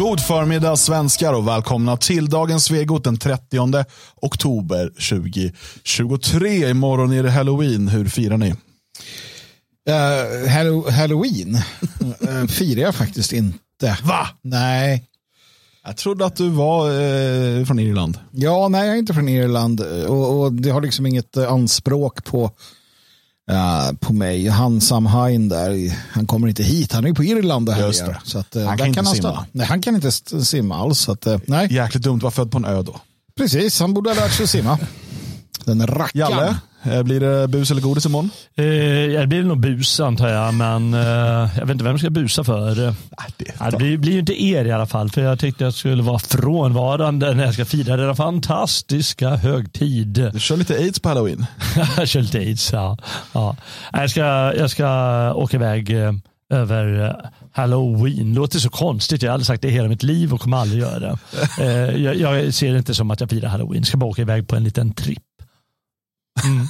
God förmiddag svenskar och välkomna till dagens Svegot den 30 oktober 2023. Imorgon är det halloween. Hur firar ni? Uh, hallo halloween uh, firar jag faktiskt inte. Va? Nej. Jag trodde att du var eh, från Irland. Ja, nej jag är inte från Irland och, och det har liksom inget anspråk på uh, på mig. Han Sam Hain där, han kommer inte hit. Han är på Irland det här det. Så att, uh, Han kan inte han simma. Nej, han kan inte simma alls. Så att, uh, nej, Jäkligt dumt att vara född på en ö då. precis. Han borde ha lärt sig simma. Den rackaren. Jalle, blir det bus eller godis imorgon? Eh, det blir nog bus antar jag, men eh, jag vet inte vem jag ska busa för. Nej, det, blir, blir ju inte er i alla fall, för jag tyckte jag skulle vara frånvarande när jag ska fira denna fantastiska högtid. Du kör lite aids på halloween. jag kör lite aids, ja. ja. Jag, ska, jag ska åka iväg eh, över eh, halloween. Låter så konstigt, jag har aldrig sagt det i hela mitt liv och kommer aldrig göra det. Eh, jag, jag ser det inte som att jag firar halloween, ska bara åka iväg på en liten tripp.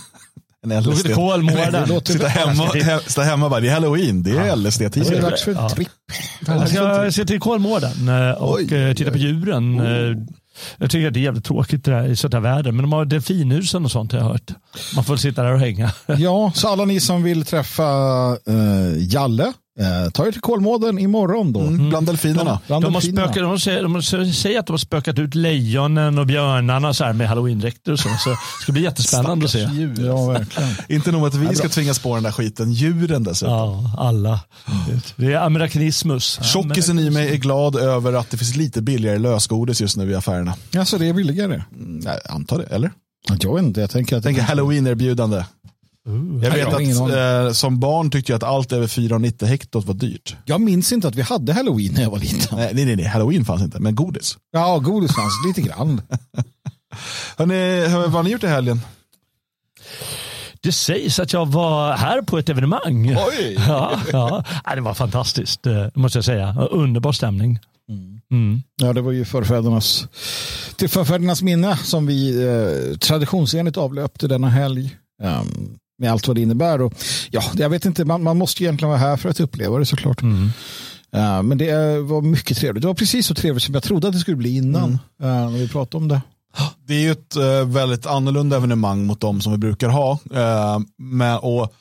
En Åka LSD. Kolmården. Sitta hemma, he, sitta hemma och bara, det är halloween, det är Det är LSD-tid. dags för en Ja. tripp. Jag ska, jag ska till Kolmården eh, och Oj. eh, titta på djuren. Eh, Jag tycker att det är jävligt tråkigt det där, i sådana här väder. Men de har delfinhusen och sånt har jag hört. Man får sitta där och hänga. Ja, så alla ni som vill träffa uh, Jalle, uh, ta er till Kolmården imorgon då. Mm, bland delfinerna. Bland De, har delfinerna. spökat, de, säger, de säger att de har spökat ut lejonen och björnarna så här med halloween-dräkter och så. Så det ska bli jättespännande att se. Djur. Ja, verkligen. Inte nog att vi ska tvingas på den där skiten, djuren dessutom. Ja, alla. Det är amerikanismus. Tjockisen i mig är glad över att det finns lite billigare lösgodis just nu i affärerna. Alltså det är billigare. Mm, Jag antar det, eller? Jag vet inte, jag tänker att Jag tänker halloween-erbjudande. Jag Jag vet ingen att eh, som barn tyckte jag att allt över 4,90 hektot var dyrt. Jag minns inte att vi hade halloween när jag var liten. Nej, nej, nej, nej, halloween fanns inte, men godis. Ja, godis fanns lite grann. Hörrni, hör- vad har ni gjort i helgen? Det sägs att jag var här på ett evenemang. Oj! Ja, ja. Nej, Det var fantastiskt, eh, måste jag säga. Underbar stämning. Mm. Ja, det var ju förfädernas, till förfädernas minne som vi eh, traditionsenligt avlöpte denna helg. ehm, med allt vad det innebär. Och, ja, jag vet inte, man, man måste egentligen vara här för att uppleva det såklart. Mm. Eh, men det var mycket trevligt. Det var precis så trevligt som jag trodde att det skulle bli innan. eh, när vi pratade om det. Det är ju ett eh, väldigt annorlunda evenemang mot de som vi brukar ha. Eh, med, och,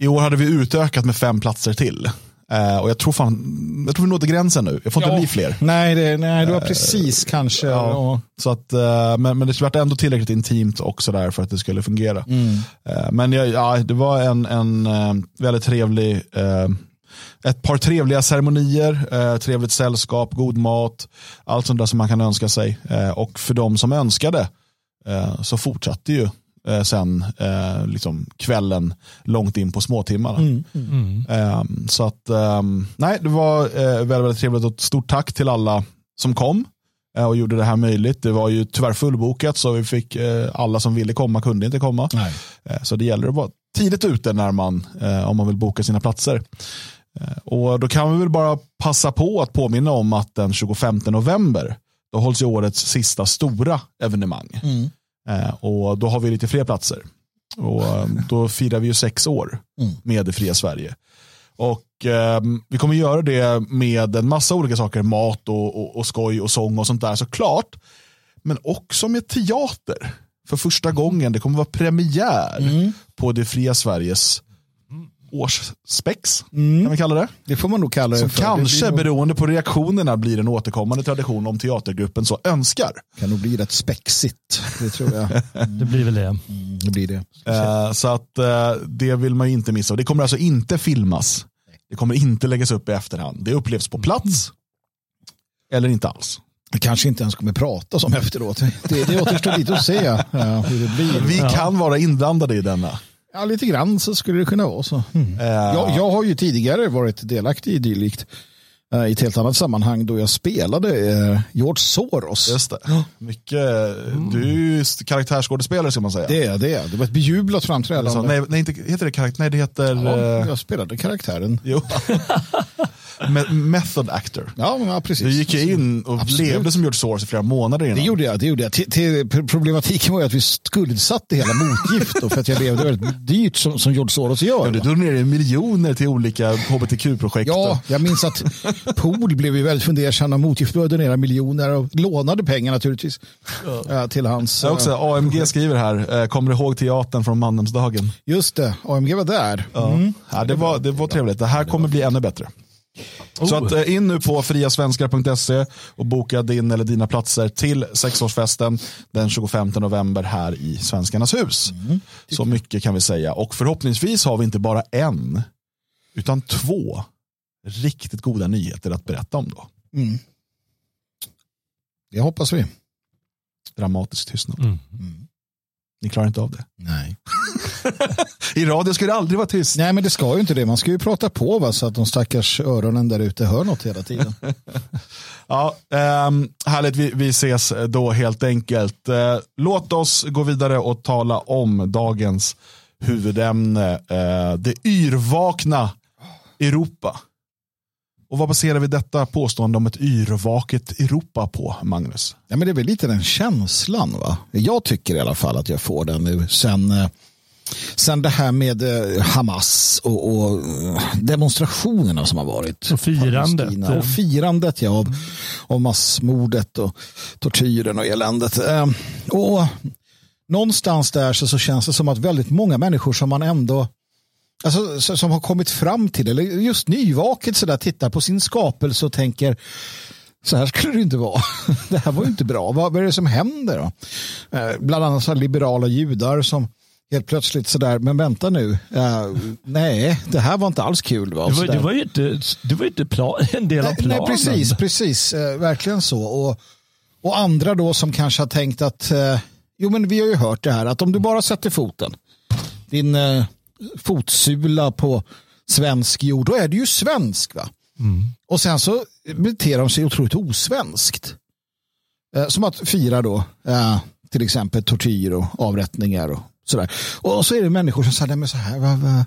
I år hade vi utökat med fem platser till. Eh, och jag tror, fan, jag tror vi nådde gränsen nu. Jag får inte Ja. bli fler. Nej, det, nej, det var precis kanske. ja. Ja. Så att, eh, men, men det vart ändå tillräckligt intimt också där för att det skulle fungera. Eh, Men ja, ja, det var en, en eh, väldigt trevlig, eh, ett par trevliga ceremonier, eh, trevligt sällskap, god mat, allt sånt där som man kan önska sig. Eh, Och för de som önskade eh, så fortsatte ju eh, sen eh, liksom kvällen långt in på småtimmarna. Mm. Ehm, så att, ehm, nej, det var eh, väldigt, väldigt trevligt och stort tack till alla som kom eh, och gjorde det här möjligt. Det var ju tyvärr fullbokat så vi fick eh, alla som ville komma kunde inte komma. Nej. Eh, så det gäller att vara tidigt ute när man, eh, om man vill boka sina platser. Eh, och då kan vi väl bara passa på att påminna om att den 25 november då hålls ju årets sista stora evenemang. Mm. Eh, och då har vi lite fler platser. Och eh, då firar vi ju sex år Mm. med det fria Sverige. Och eh, vi kommer göra det med en massa olika saker, mat och, och, och skoj och sång och sånt där såklart. Men också med teater. För första gången, det kommer vara premiär Mm. på det fria Sveriges årsspex, Mm. kan vi kalla det. Det får man nog kalla det Som för. kanske, det nog, beroende på reaktionerna, blir en återkommande tradition om teatergruppen så önskar. kan nog bli rätt spexigt. Det tror jag. Det blir väl det. Mm, det blir det. Eh, så att eh, det vill man ju inte missa. Och det kommer alltså inte filmas. Det kommer inte läggas upp i efterhand. Det upplevs på plats. Eller inte alls. Det kanske inte ens kommer pratas om efteråt. Det, det återstår lite att se ja, hur det blir. Vi kan vara inblandade i denna. Ja, lite grann så skulle det kunna vara så. Mm. Eh, Jag, jag har ju tidigare varit delaktig i dylikt eh, i ett helt annat sammanhang då jag spelade eh, George Soros. Just det. Mycket, Du är ju karaktärsskådespelare ska man säga. Det är det. Det var ett bejublat framträdande. Nej, nej, inte, heter det karaktär? Nej, det heter... ja, jag spelade karaktären. jo. me method actor. Ja, ja precis. Du gick ju in och Absolut. levde som George Soros i flera månader innan. Det gjorde jag. Det gjorde jag. Till, till, problematiken var ju att vi skuldsatte hela motgift då, för att jag levde väldigt dyrt som, som George Soros gör. Ja, du donerade miljoner till olika hbtq-projekt. Ja, jag minns att Pool blev ju väldigt fundersam när motgift började donera miljoner och lånade pengar naturligtvis ja. till hans. Jag också, AMG skriver här, eh, kommer du ihåg teatern från Mannhemsdagen? Just det, AMG var där. Mm. Ja, det, var, det var trevligt. Det här kommer bli ännu bättre. Så att, eh, in nu på friasvenskar.se och boka din eller dina platser till sexårsfesten den 25 november här i Svenskarnas hus. Så mycket kan vi säga. Och förhoppningsvis har vi inte bara en, utan två riktigt goda nyheter att berätta om då. Mm. Det hoppas vi. Dramatisk tystnad. Mm. Ni klarar inte av det. Nej. I radio ska det aldrig vara tyst. Nej, men det ska ju inte det. Man ska ju prata på va, så att de stackars öronen där ute hör något hela tiden. Ja, ehm, härligt, vi, vi ses då helt enkelt. Eh, låt oss gå vidare och tala om dagens huvudämne. Eh, det yrvakna Europa. Och vad baserar vi detta påstående om ett yrvaket Europa på, Magnus? Ja, men det är väl lite den känslan. va? Jag tycker i alla fall att jag får den nu sen, eh, sen det här med eh, Hamas och, och eh, demonstrationerna som har varit. Och firandet. Palestina. Och firandet ja, av, av massmordet och tortyren och eländet. Eh, Och någonstans där så, så känns det som att väldigt många människor som man ändå Alltså, så- som har kommit fram till, eller just nyvaket så där, tittar på sin skapelse och tänker så här skulle det inte vara. Det här var ju inte bra. Vad, är det som händer då? Bland annat så liberala judar som helt plötsligt sådär, men vänta nu, eh, nej, det här var inte alls kul. Va? Det, var, det var ju inte, det var inte plan, en del av Nej, planen. nej, precis, precis, eh, verkligen så. Och, och andra då som kanske har tänkt att, eh, jo men vi har ju hört det här, att om du bara sätter foten, din eh, fotsula på svensk jord, då är du ju svensk. va? Och sen så beter de sig otroligt osvenskt. Som att fira då, till exempel tortyr och avrättningar och sådär. Och så är det människor som säger, men så här, va, va.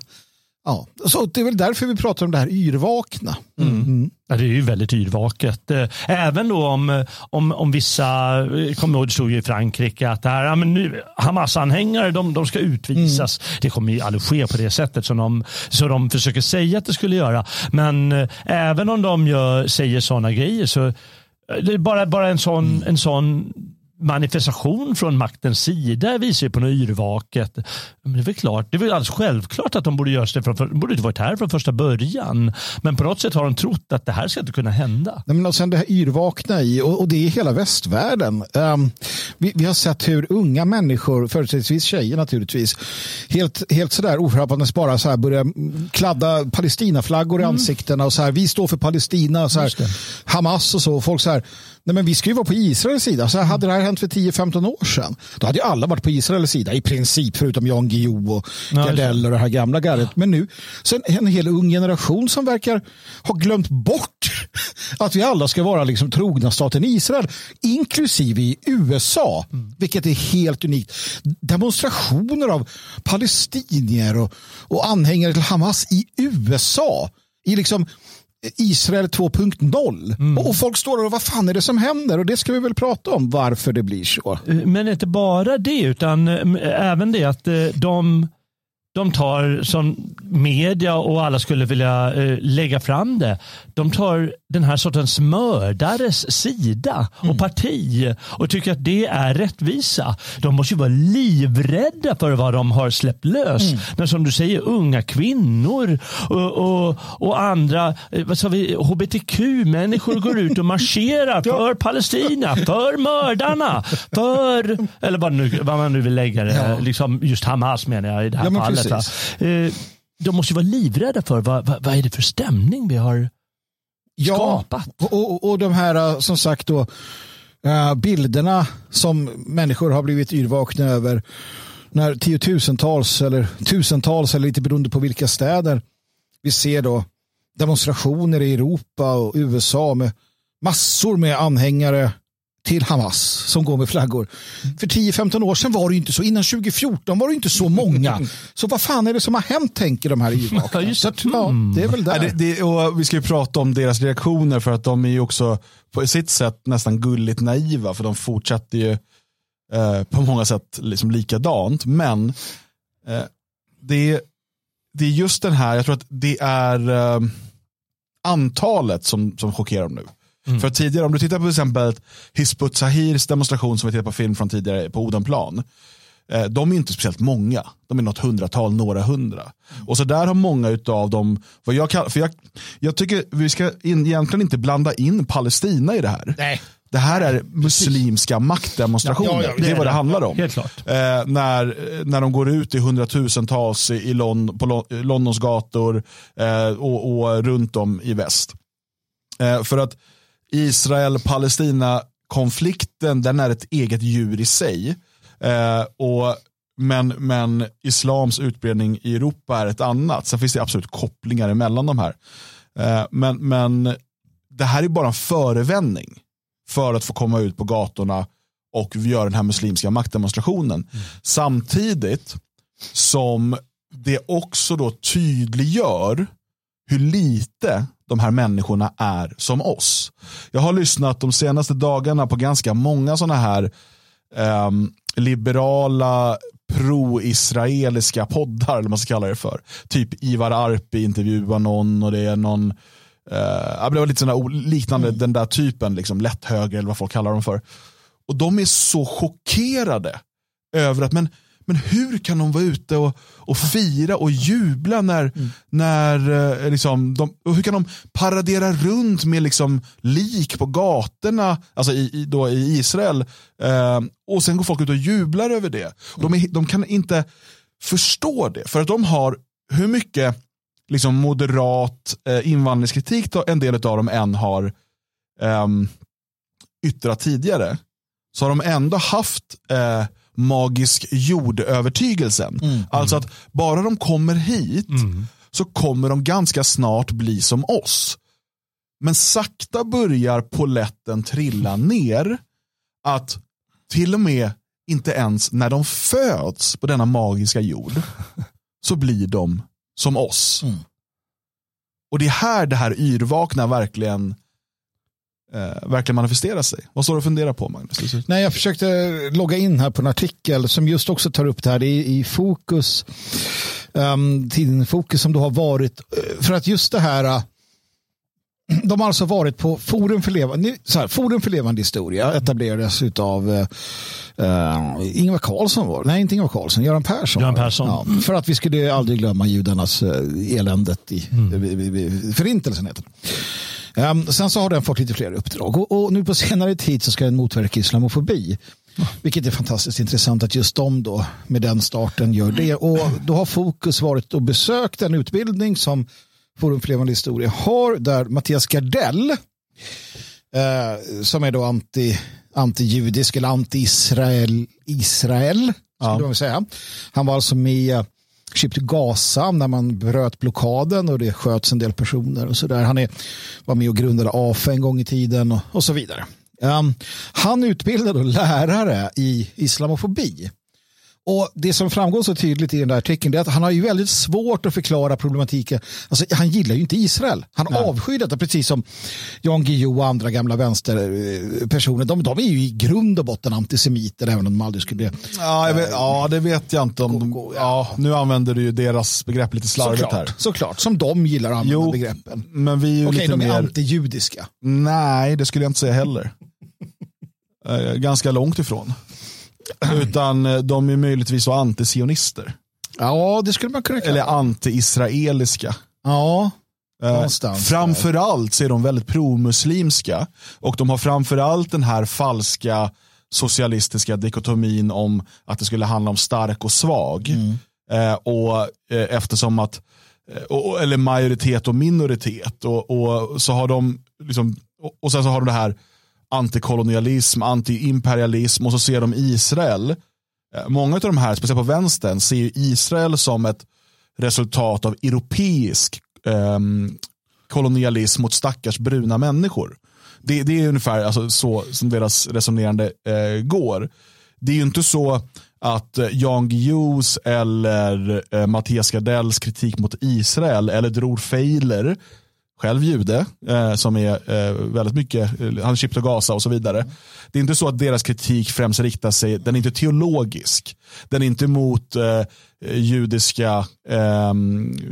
Ja, så det är väl därför vi pratar om det här yrvakna. Mm. Ja, det är ju väldigt yrvaket. Eh, Även då om, om, om vissa, eh, kommer ihåg det stod ju i Frankrike att det här, ja, men nu, Hamas-anhängare de, de ska utvisas. Det kommer ju aldrig ske på det sättet som de, så de försöker säga att det skulle göra. Men eh, även om de gör, säger sådana grejer så det är bara, bara en sån, en sån manifestation från maktens sida visar ju på något yrvaket. Men det är väl klart, det är väl alldeles självklart att de borde göra det från, de borde inte varit här från första början. Men på något sätt har de trott att det här ska inte kunna hända. Nej, men och sen det här yrvakna i, och, och det är hela västvärlden. Ehm, vi, vi har sett hur unga människor, företrädesvis tjejer naturligtvis, helt, helt sådär oförhappandes bara så här börjar kladda Palestinaflaggor i ansiktena och så här, vi står för Palestina, och så här, Hamas och så. Och folk så här, nej men vi ska ju vara på Israels sida. Så hade det här hänt för 10-15 år sedan, då hade ju alla varit på Israels sida i princip, förutom Jan Guillou och Gardell och det här gamla gardet. Men nu, så en, hel ung generation som verkar ha glömt bort att vi alla ska vara liksom trogna staten Israel, inklusive i USA, vilket är helt unikt. Demonstrationer av palestinier och, och anhängare till Hamas i USA, i liksom Israel 2.0. Och, och folk står där och vad fan är det som händer? Och det ska vi väl prata om, varför det blir så. Men inte bara det, utan eh, även det att eh, de, de tar, som media och alla skulle vilja eh, lägga fram det, de tar den här sortens mördares sida och parti och tycker att det är rättvisa. De måste ju vara livrädda för vad de har släppt lös. När som du säger, unga kvinnor och, och, och andra eh, vad sa vi, hbtq-människor går ut och marscherar för Palestina, för mördarna, för, eller vad, nu, vad man nu vill lägga det, Ja. liksom just Hamas menar jag i det här Ja, men fallet. Precis. Eh, De måste ju vara livrädda för vad, vad, vad är det för stämning vi har skapat. Och, och, och de här eh, som sagt då eh, bilderna som människor har blivit yrvakna över när tiotusentals eller tusentals eller lite beroende på vilka städer vi ser då demonstrationer i Europa och USA med massor med anhängare till Hamas som går med flaggor. För 10-15 år sedan var det inte så. Innan 2014 var det inte så många. Så vad fan är det som har hänt tänker de här yrvakarna. ja, det är väl där. Ja, det, det, och vi ska ju prata om deras reaktioner för att de är ju också på sitt sätt nästan gulligt naiva för de fortsätter ju eh, på många sätt liksom likadant. Men eh, det, det är just den här, jag tror att det är eh, antalet som, som chockerar dem nu. För tidigare, om du tittar på till exempel Hizbut Tahirs demonstration som vi tittade på film från tidigare på Odenplan. Eh, de är inte speciellt många. De är något hundratal, några hundra. Och så där har många av dem, vad jag, kallar, för jag, jag tycker vi ska in, egentligen inte blanda in Palestina i det här. Nej. Det här är muslimska maktdemonstrationer. Ja, ja, ja, det är vad det handlar om. Helt klart. Eh, när, när de går ut i hundratusentals i, i Lon, på Lon, Londons gator eh, och, och runt om i väst. Eh, för att Israel-Palestina-konflikten den är ett eget djur i sig. Eh, och, men, men islams utbredning i Europa är ett annat. Sen finns det absolut kopplingar emellan de här. Eh, men, men det här är bara en förevändning för att få komma ut på gatorna och göra den här muslimska maktdemonstrationen. Samtidigt som det också då tydliggör hur lite de här människorna är som oss. Jag har lyssnat de senaste dagarna på ganska många sådana här ehm, liberala pro-israeliska poddar, eller vad man ska kalla det för. Typ Ivar Arpi intervjuar någon och det är någon eh, ja, det var lite sådana liknande den där typen, liksom, lätt höger eller vad folk kallar dem för. Och de är så chockerade över att, men, men hur kan de vara ute och, och fira och jubla när, när eh, liksom, de, och hur kan de paradera runt med liksom lik på gatorna, alltså i, i, då i Israel, eh, och sen går folk ut och jublar över det. Och de, är, de kan inte förstå det, för att de har hur mycket liksom moderat eh, invandringskritik då en del av dem än har ehm, yttrat tidigare, så har de ändå haft eh, magisk jordövertygelsen. Alltså att bara de kommer hit så kommer de ganska snart bli som oss. Men sakta börjar poletten trilla ner att till och med inte ens när de föds på denna magiska jord så blir de som oss. Och det är här det här yrvakna verkligen eh, verkligen manifesterar sig. Vad står du och funderar på Magnus? Nej, jag försökte logga in här på en artikel som just också tar upp det här. Är i Fokus, um, tidningen Fokus som då har varit, eh, för att just det här, eh, de har alltså varit på Forum för levande, så här, Forum för levande historia etablerades av uh, Ingvar Carlsson var Nej, inte Ingvar Carlsson, Göran Persson. Göran. Persson. Ja, för att vi skulle aldrig glömma judarnas uh, eländet i mm. förintelsen. Heter det. Um, sen så har den fått lite fler uppdrag och, och, nu på senare tid så ska den motverka islamofobi. Vilket är fantastiskt intressant att just de då med den starten gör det. Och då har fokus varit och besökt en utbildning som Forum för levande historia har där Mattias Gardell eh, som är då anti, anti-judisk eller anti-Israel Israel, Ja. skulle man säga. Han var alltså med Ship to Gaza när man bröt blockaden och det sköts en del personer och så där. Han är, var med och grundade AFA en gång i tiden och, och så vidare. Um, han utbildade då lärare i islamofobi. Och Det som framgår så tydligt i den där artikeln är att han har ju väldigt svårt att förklara problematiken. Alltså, han gillar ju inte Israel. Han Nej. avskyr detta precis som Jan Guillou och andra gamla vänsterpersoner. De, de är ju i grund och botten antisemiter även om de aldrig skulle bli Ja, vet, ja, det vet jag inte om de, ja, Nu använder du ju deras begrepp lite slarvigt här. Såklart, såklart, som de gillar att använda Jo, begreppen. men vi är ju Okej, lite de är mer... antijudiska. Nej, det skulle jag inte säga heller. Eh, Ganska långt ifrån. Utan eh, de är möjligtvis antisionister. Ja, det skulle man kunna kalla Eller anti-israeliska. Ja, Eh, Någonstans framförallt så är de väldigt pro-muslimska. Och de har framförallt den här falska socialistiska dikotomin om att det skulle handla om stark och svag. Mm. Eh, och eh, eftersom att, eh, eller majoritet och minoritet. Och, och så har de, liksom, och, och sen så har de det här antikolonialism, antiimperialism och så ser de Israel. Eh, många av de här, speciellt på vänstern, ser ju Israel som ett resultat av europeisk ehm, kolonialism mot stackars bruna människor. Det, det är ungefär alltså, så som deras resonerande eh, går. Det är ju inte så att eh, Jan Guillous eller eh, Mattias Gardells kritik mot Israel eller Dror Feiler själv jude, eh, som är eh, väldigt mycket, eh, han är chipt och Gaza och så vidare. Det är inte så att deras kritik främst riktar sig, den är inte teologisk. Den är inte mot eh, judiska, eh,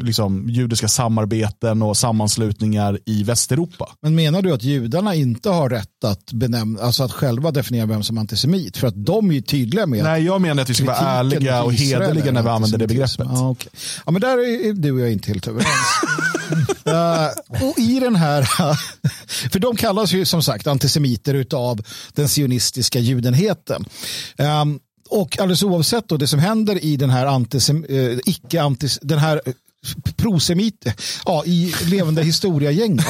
liksom, judiska samarbeten och sammanslutningar i Västeuropa. Men menar du att judarna inte har rätt att, benämna, alltså att själva definiera vem som är antisemit? För att de är ju tydliga med Nej, jag menar att vi ska vara ärliga och hederliga när vi använder det begreppet. Ja, okay. ja, men där är du och jag inte helt överens. uh, och i den här, för de kallas ju som sagt antisemiter av den sionistiska judenheten. Um, och alldeles oavsett då det som händer i den här, antisem, eh, icke antis, den här prosemit, ja, i levande historia-gänget.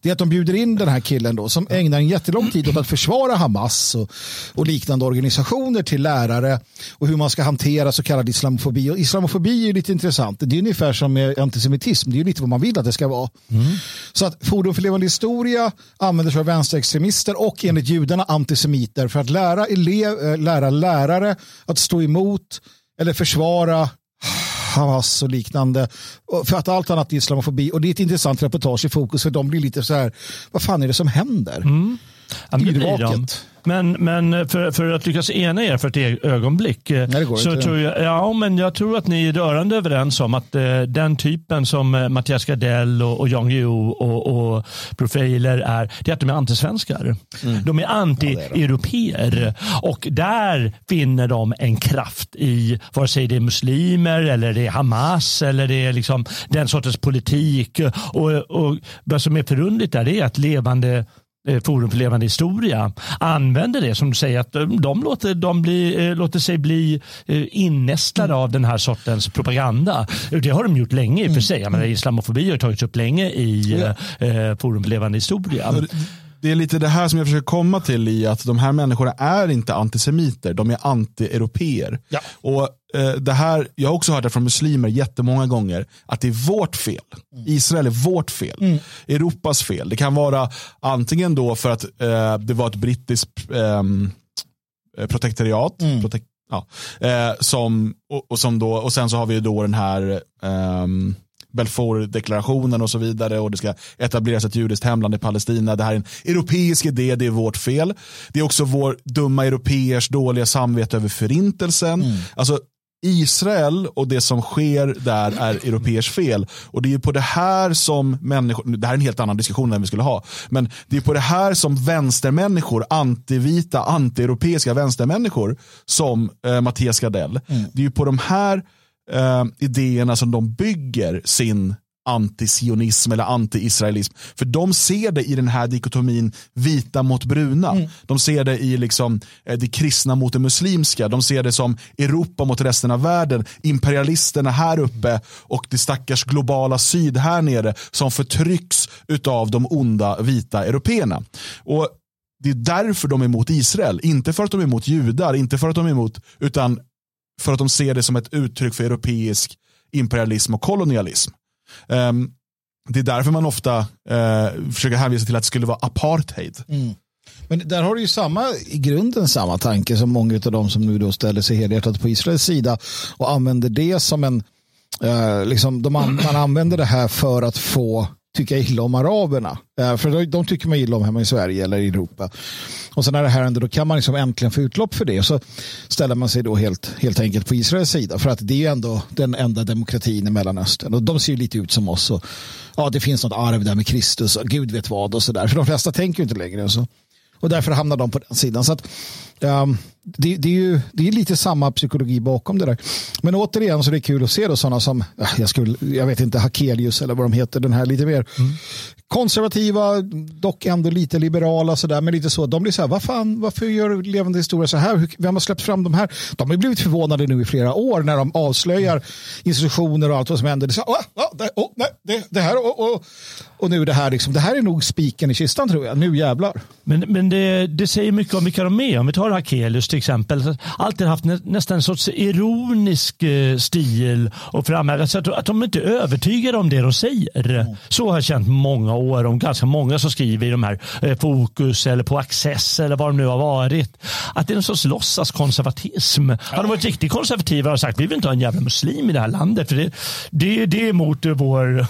Det är att de bjuder in den här killen då som ägnar en jättelång tid åt att försvara Hamas och, och liknande organisationer till lärare och hur man ska hantera så kallad islamofobi. Och islamofobi är lite intressant. Det är ungefär som med antisemitism. Det är lite vad man vill att det ska vara. Mm. Så att Forum för levande historia använder sig av vänsterextremister och enligt judarna antisemiter för att lära, elev, eh, lära lärare att stå emot eller försvara Hamas och liknande. För att allt annat är islamofobi. Och det är ett intressant reportage i fokus för de blir lite så här, vad fan är det som händer? Mm. Yrvaket. Men, men för, för att lyckas ena er för ett ögonblick eh, Nej, så inte. tror jag, ja, men jag tror att ni är rörande överens om att eh, den typen som eh, Mattias Gardell och, och Jan Guillou och, och profiler är, det är att de är antisvenskar. Mm. De är anti-europeer och där finner de en kraft i vare sig det är muslimer eller det är Hamas eller det är liksom den sortens politik. Och, och vad som är förundligt där är att levande Forum för levande historia använder det som du säger att de låter, de bli, eh, låter sig bli eh, innästlade mm. av den här sortens propaganda. Det har de gjort länge i och för sig. Jag menar, islamofobi har tagits upp länge i ja. Forum för levande historia det är lite det här som jag försöker komma till i att de här människorna är inte antisemiter, de är anti-europeer. Ja. Och eh, det här, jag har också hört det från muslimer jättemånga gånger, att det är vårt fel. Mm. Israel är vårt fel. Mm. Europas fel. Det kan vara antingen då för att eh, det var ett brittiskt ehm, eh, protektoriat, mm. protek ja, eh, som, och, och, som då, och sen så har vi då den här um, Balfour-deklarationen och så vidare och det ska etableras ett judiskt hemland i Palestina. Det här är en europeisk idé, det är vårt fel. Det är också vår dumma europeers dåliga samvete över förintelsen. Mm. Alltså Israel och det som sker där är europeers fel. Och det är på det här som människor, det här är en helt annan diskussion än vi skulle ha, men det är på det här som vänstermänniskor, antivita, antieuropeiska vänstermänniskor som eh, Mattias Gardell, mm. det är på de här eh, idéerna som de bygger sin antisionism eller anti-israelism. För de ser det i den här dikotomin vita mot bruna. Mm. De ser det i liksom, eh, det kristna mot det muslimska. De ser det som Europa mot resten av världen. Imperialisterna här uppe och det stackars globala syd här nere som förtrycks av de onda vita européerna. Och det är därför de är emot Israel. Inte för att de är emot judar, inte för att de är emot, utan för att de ser det som ett uttryck för europeisk imperialism och kolonialism. Um, det är därför man ofta uh, försöker hänvisa till att det skulle vara apartheid. Mm. Men där har du ju samma, i grunden samma tanke som många av de som nu då ställer sig helhjärtat på Israels sida och använder det som en, uh, liksom, de man använder det här för att få tycka illa om araberna. Eh, för de tycker man illa om hemma i Sverige eller i Europa. Och sen när det här händer då kan man liksom äntligen få utlopp för det. Så ställer man sig då helt, helt enkelt på Israels sida. För att det är ju ändå den enda demokratin i Mellanöstern. Och de ser ju lite ut som oss. Och, ja, det finns något arv där med Kristus och Gud vet vad och så där. För de flesta tänker ju inte längre. Så. Och därför hamnar de på den sidan. Så att, um, det, det, är ju det är lite samma psykologi bakom det där. Men återigen så är det kul att se då sådana som, jag, skulle, jag vet inte, Hakelius eller vad de heter, den här lite mer mm konservativa, dock ändå lite liberala sådär, men lite så. De blir så här, vad fan, varför gör Levande historia så här? Vem har släppt fram de här? De har blivit förvånade nu i flera år när de avslöjar institutioner och allt vad som händer. Det, så, oh, oh, det, oh, nej, det, det här och, och, och nu det här, liksom, det här är nog spiken i kistan tror jag. Nu jävlar. Men, men det, det säger mycket om vilka de är. Om vi tar Hakelius till exempel. Alltid haft nä, nästan en sorts ironisk eh, stil och framhävt. Alltså att, att de inte är övertygade om det de säger. Mm. Så har jag känt många år om ganska många som skriver i de här eh, Fokus eller på Access eller vad de nu har varit. Att det är en sorts låtsaskonservatism. Ja. Hade de varit riktigt konservativa och sagt vi vill inte ha en jävla muslim i det här landet. För det, det, det är mot vår,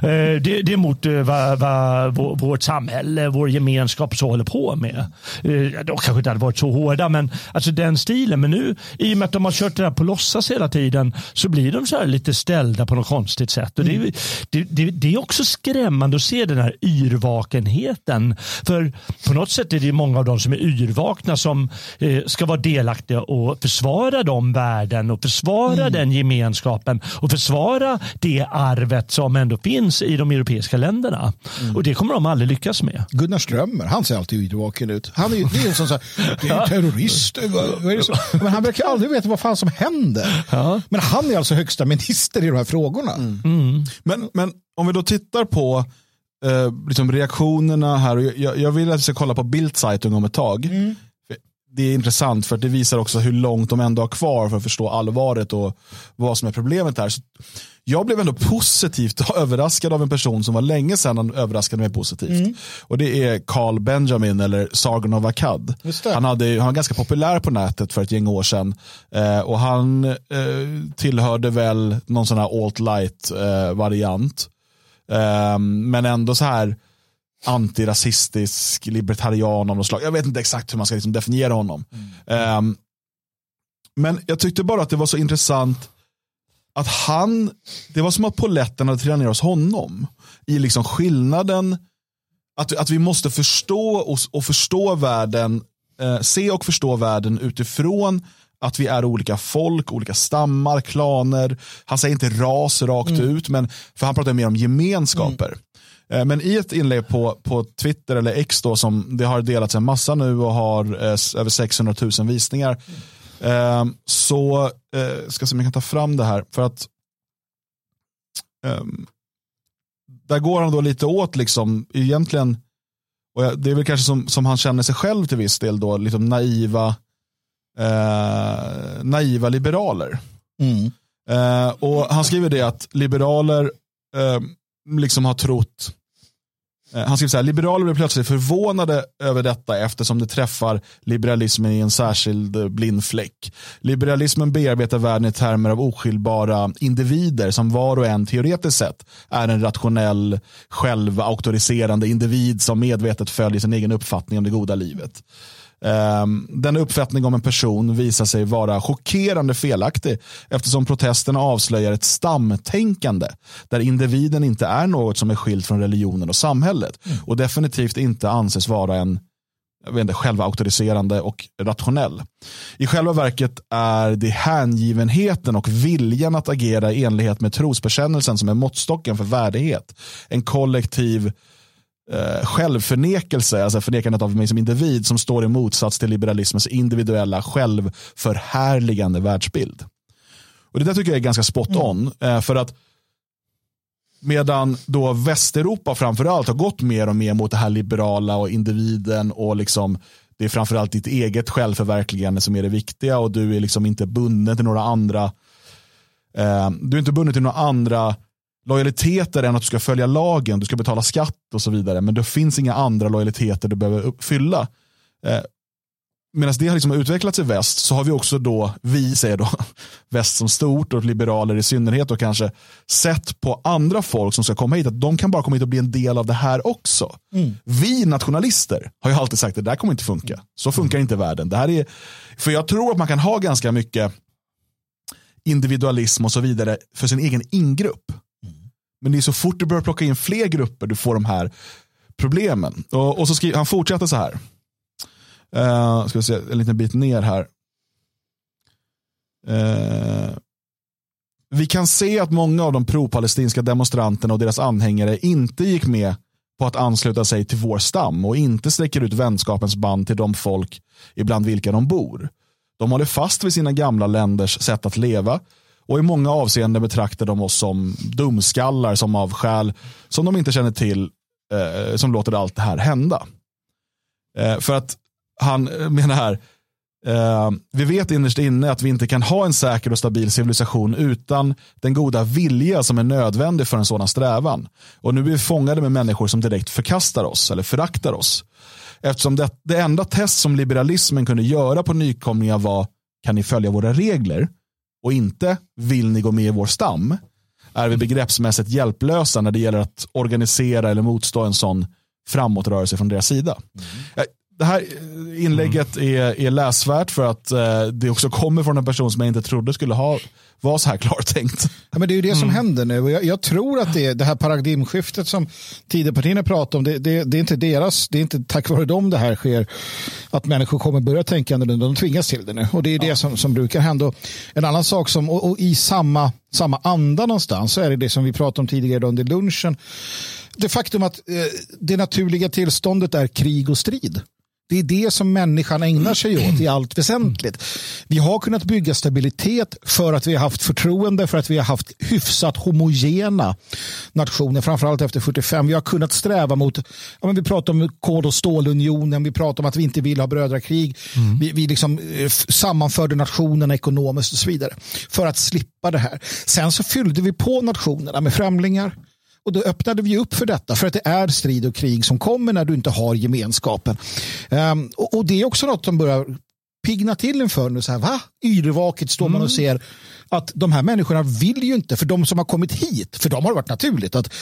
det, det är mot vad, vad, vårt samhälle, vår gemenskap så håller på med. De kanske inte hade varit så hårda men alltså den stilen. Men nu i och med att de har kört det här på låtsas hela tiden så blir de så här lite ställda på något konstigt sätt. Och mm. det, det, det, är också skrämmande att se den här yrvakenheten. För på något sätt är det många av dem som är yrvakna som eh, ska vara delaktiga och försvara de värden och försvara mm. den gemenskapen och försvara det arvet som ändå finns i de europeiska länderna. Mm. Och det kommer de aldrig lyckas med. Gunnar Strömmer, han ser alltid yrvaken ut. Han är ju det är som så här, är terrorister. Men han verkar aldrig veta vad fan som händer. Ja. Men han är alltså högsta minister i de här frågorna. Mm. Mm. Men, men om vi då tittar på eh, liksom reaktionerna här. Och jag, jag vill att vi ska kolla på Bildzeitung om ett tag. Mm. Det är intressant för det visar också hur långt de ändå har kvar för att förstå allvaret och vad som är problemet här. Så jag blev ändå positivt överraskad av en person som var länge sedan han överraskade mig positivt. Mm. Och det är Carl Benjamin eller Sargon of Akkad. Han, hade, han var ganska populär på nätet för ett gäng år sedan. Eh, och han eh, tillhörde väl någon sån här alt-light eh. Eh, men ändå så här antirasistisk, libertarian av något slag. Jag vet inte exakt hur man ska liksom definiera honom. Mm. Um, men jag tyckte bara att det var så intressant att han, det var som att poletten hade trillat ner hos honom. I liksom skillnaden, att, att vi måste förstå och, och förstå världen, eh, se och förstå världen utifrån att vi är olika folk, olika stammar, klaner. Han säger inte ras rakt mm. ut, men för han pratar mer om gemenskaper. Mm. Eh, men i ett inlägg på, på Twitter eller X då som det har delats en massa nu och har eh, över 600 000 visningar. Eh, så eh, ska se om jag kan ta fram det här för att eh, där går han då lite åt liksom egentligen och det är väl kanske som, som han känner sig själv till viss del då, liksom naiva eh, naiva liberaler. Mm. Eh, och han skriver det att liberaler eh, liksom har trott Eh, han skriver så här, liberaler blir plötsligt förvånade över detta eftersom det träffar liberalismen i en särskild eh, blind fläck. Liberalismen bearbetar världen i termer av oskiljbara individer som var och en teoretiskt sett är en rationell, självauktoriserande individ som medvetet följer sin egen uppfattning om det goda livet. Ehm, Denna uppfattning om en person visar sig vara chockerande felaktig eftersom protesterna avslöjar ett stamtänkande där individen inte är något som är skilt från religionen och samhället mm. och definitivt inte anses vara en jag vet inte, självauktoriserande och rationell. I själva verket är det hängivenheten och viljan att agera i enlighet med trosbekännelsen som är måttstocken för värdighet. En kollektiv eh, självförnekelse, alltså förnekandet av mig som individ som står i motsats till liberalismens individuella självförhärligande världsbild. Och Det där tycker jag är ganska spot mm. on. Mm. Eh, för att Medan då Västeuropa framförallt har gått mer och mer mot det här liberala och individen och liksom det är framförallt ditt eget självförverkligande som är det viktiga och du är liksom inte bunden till några andra eh, du är inte bunden till några andra lojaliteter än att du ska följa lagen, du ska betala skatt och så vidare. Men det finns inga andra lojaliteter du behöver uppfylla. Eh, Medan det har liksom utvecklats i väst så har vi också då, vi säger då, väst som stort och liberaler i synnerhet och kanske sett på andra folk som ska komma hit att de kan bara komma hit och bli en del av det här också. Mm. Vi nationalister har ju alltid sagt att det där kommer inte funka. Så funkar inte världen. Det här är, för jag tror att man kan ha ganska mycket individualism och så vidare för sin egen ingrupp. Men det är så fort du börjar plocka in fler grupper du får de här problemen. Och, och så skriver, han fortsätter så här. Uh, ska vi se en liten bit ner här. Uh, vi kan se att många av de pro-palestinska demonstranterna och deras anhängare inte gick med på att ansluta sig till vår stam och inte sträcker ut vänskapens band till de folk ibland vilka de bor. De håller fast vid sina gamla länders sätt att leva och i många avseenden betraktar de oss som dumskallar som av skäl som de inte känner till eh, som låter allt det här hända. Eh, för att han eh, menar här, Eh, vi vet innerst inne att vi inte kan ha en säker och stabil civilisation utan den goda vilja som är nödvändig för en sådan strävan. Och nu är vi fångade med människor som direkt förkastar oss eller föraktar oss. Eftersom det, det enda test som liberalismen kunde göra på nykomlingar var kan ni följa våra regler och inte vill ni gå med i vår stam är vi begreppsmässigt hjälplösa när det gäller att organisera eller motstå en sån framåtrörelse från deras sida. Mm. Det här inlägget mm. är, är läsvärt för att eh, det också kommer från en person som jag inte trodde skulle ha var så här klartänkt. Ja, men det är ju det som mm. händer nu. Jag, jag, tror att det, det här paradigmskiftet som Tidöpartierna pratar om, det, det, det, är inte deras, det är inte tack vare dem det här sker, att människor kommer börja tänka annorlunda, de tvingas till det nu. Och det är ja. det som, som brukar hända. En annan sak som, och, och, i samma, samma anda någonstans, så är det det som vi pratade om tidigare under lunchen. Det faktum att eh, det naturliga tillståndet är krig och strid. Det är det som människan ägnar sig åt i allt väsentligt. Vi har kunnat bygga stabilitet för att vi har haft förtroende, för att vi har haft hyfsat homogena nationer, framförallt efter 45. Vi har kunnat sträva mot, ja, men vi pratar om kod och stålunionen, vi pratar om att vi inte vill ha brödrakrig. Mm. Vi, vi liksom eh, sammanförde nationerna ekonomiskt och så vidare för att slippa det här. Sen så fyllde vi på nationerna med främlingar, och då öppnade vi upp för detta, för att det är strid och krig som kommer när du inte har gemenskapen. Um, och, och, det är också något som börjar pigna till inför nu. Så här, va? Yrvaket står man och mm. ser att de här människorna vill ju inte, för de som har kommit hit, för dem har det varit naturligt att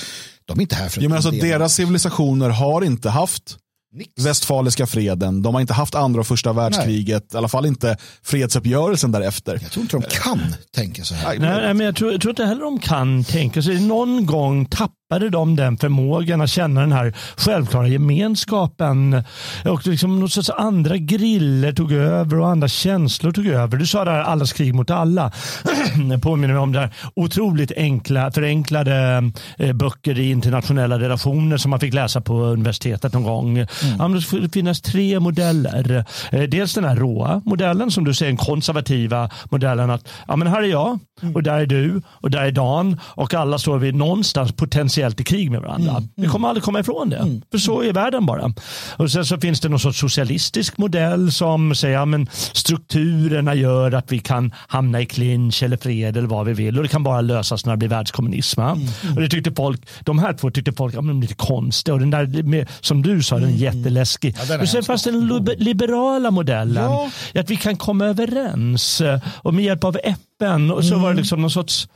de är inte här för att ja, men alltså, Deras civilisationer har inte haft Nix. Västfaliska freden. De har inte haft andra och första världskriget. Nej. I alla fall inte fredsuppgörelsen därefter. Jag tror inte de kan tänka så här. Nej, men jag tror, jag tror inte heller de kan tänka sig. Någon gång tappade de den förmågan att känna den här självklara gemenskapen. Och liksom något sorts andra griller tog över och andra känslor tog över. Du sa där allas krig mot alla. påminner mig om det här otroligt enkla, förenklade eh, böcker i internationella relationer som man fick läsa på universitetet någon gång. Mm. Ja, det skulle finnas tre modeller. Eh, dels den här råa modellen som du säger, den konservativa modellen att ja, men här är jag mm. och där är du och där är Dan och alla står vi någonstans potentiellt i krig med varandra. Mm. Vi kommer aldrig komma ifrån det. Mm. För så är världen bara. Och sen så finns det någon sorts socialistisk modell som säger att strukturerna gör att vi kan hamna i clinch eller fred eller vad vi vill. Och det kan bara lösas när det blir världskommunism. Mm. Och det tyckte folk, de här två tyckte folk ja, men lite konstigt. Och den där, med, som du sa, den. Jätteläskig. Ja, och sen fanns den liberala modellen. Ja. Att vi kan komma överens och med hjälp av FN. Och så var det mm. liksom någon sorts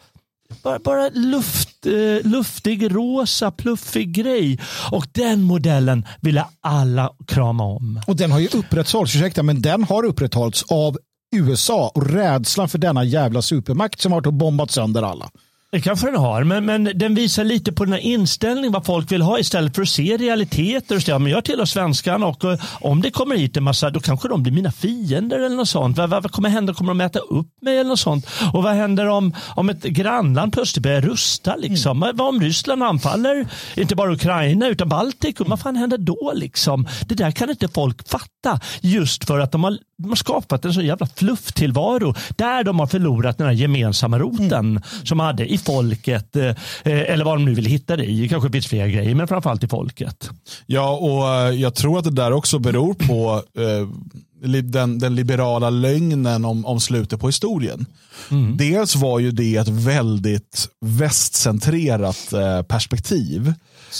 bara, bara luft, eh, luftig, rosa, pluffig grej. Och den modellen ville alla krama om. Och den har ju upprätthållits, ursäkta, men den har upprätthållits av USA och rädslan för denna jävla supermakt som har bombat sönder alla. Det kanske den har, men, men den visar lite på den här inställningen vad folk vill ha istället för att se realiteter. Och säga, men jag tillhör svenskarna och, och om det kommer hit en massa, då kanske de blir mina fiender eller något sånt. Vad, vad kommer hända? Kommer de äta upp mig eller något sånt? Och vad händer om, om ett grannland plötsligt börjar rusta? Liksom? Mm. Vad om Ryssland anfaller, inte bara Ukraina utan Baltikum? Vad fan händer då? Liksom? Det där kan inte folk fatta just för att de har de har skapat en så jävla flufftillvaro där de har förlorat den här gemensamma roten mm. som de hade i folket eh, eller vad de nu vill hitta det i. Det kanske finns fler grejer men framförallt i folket. Ja och eh, jag tror att det där också beror på eh, den, den, liberala lögnen om, om slutet på historien. Mm. Dels var ju det ett väldigt västcentrerat eh, perspektiv.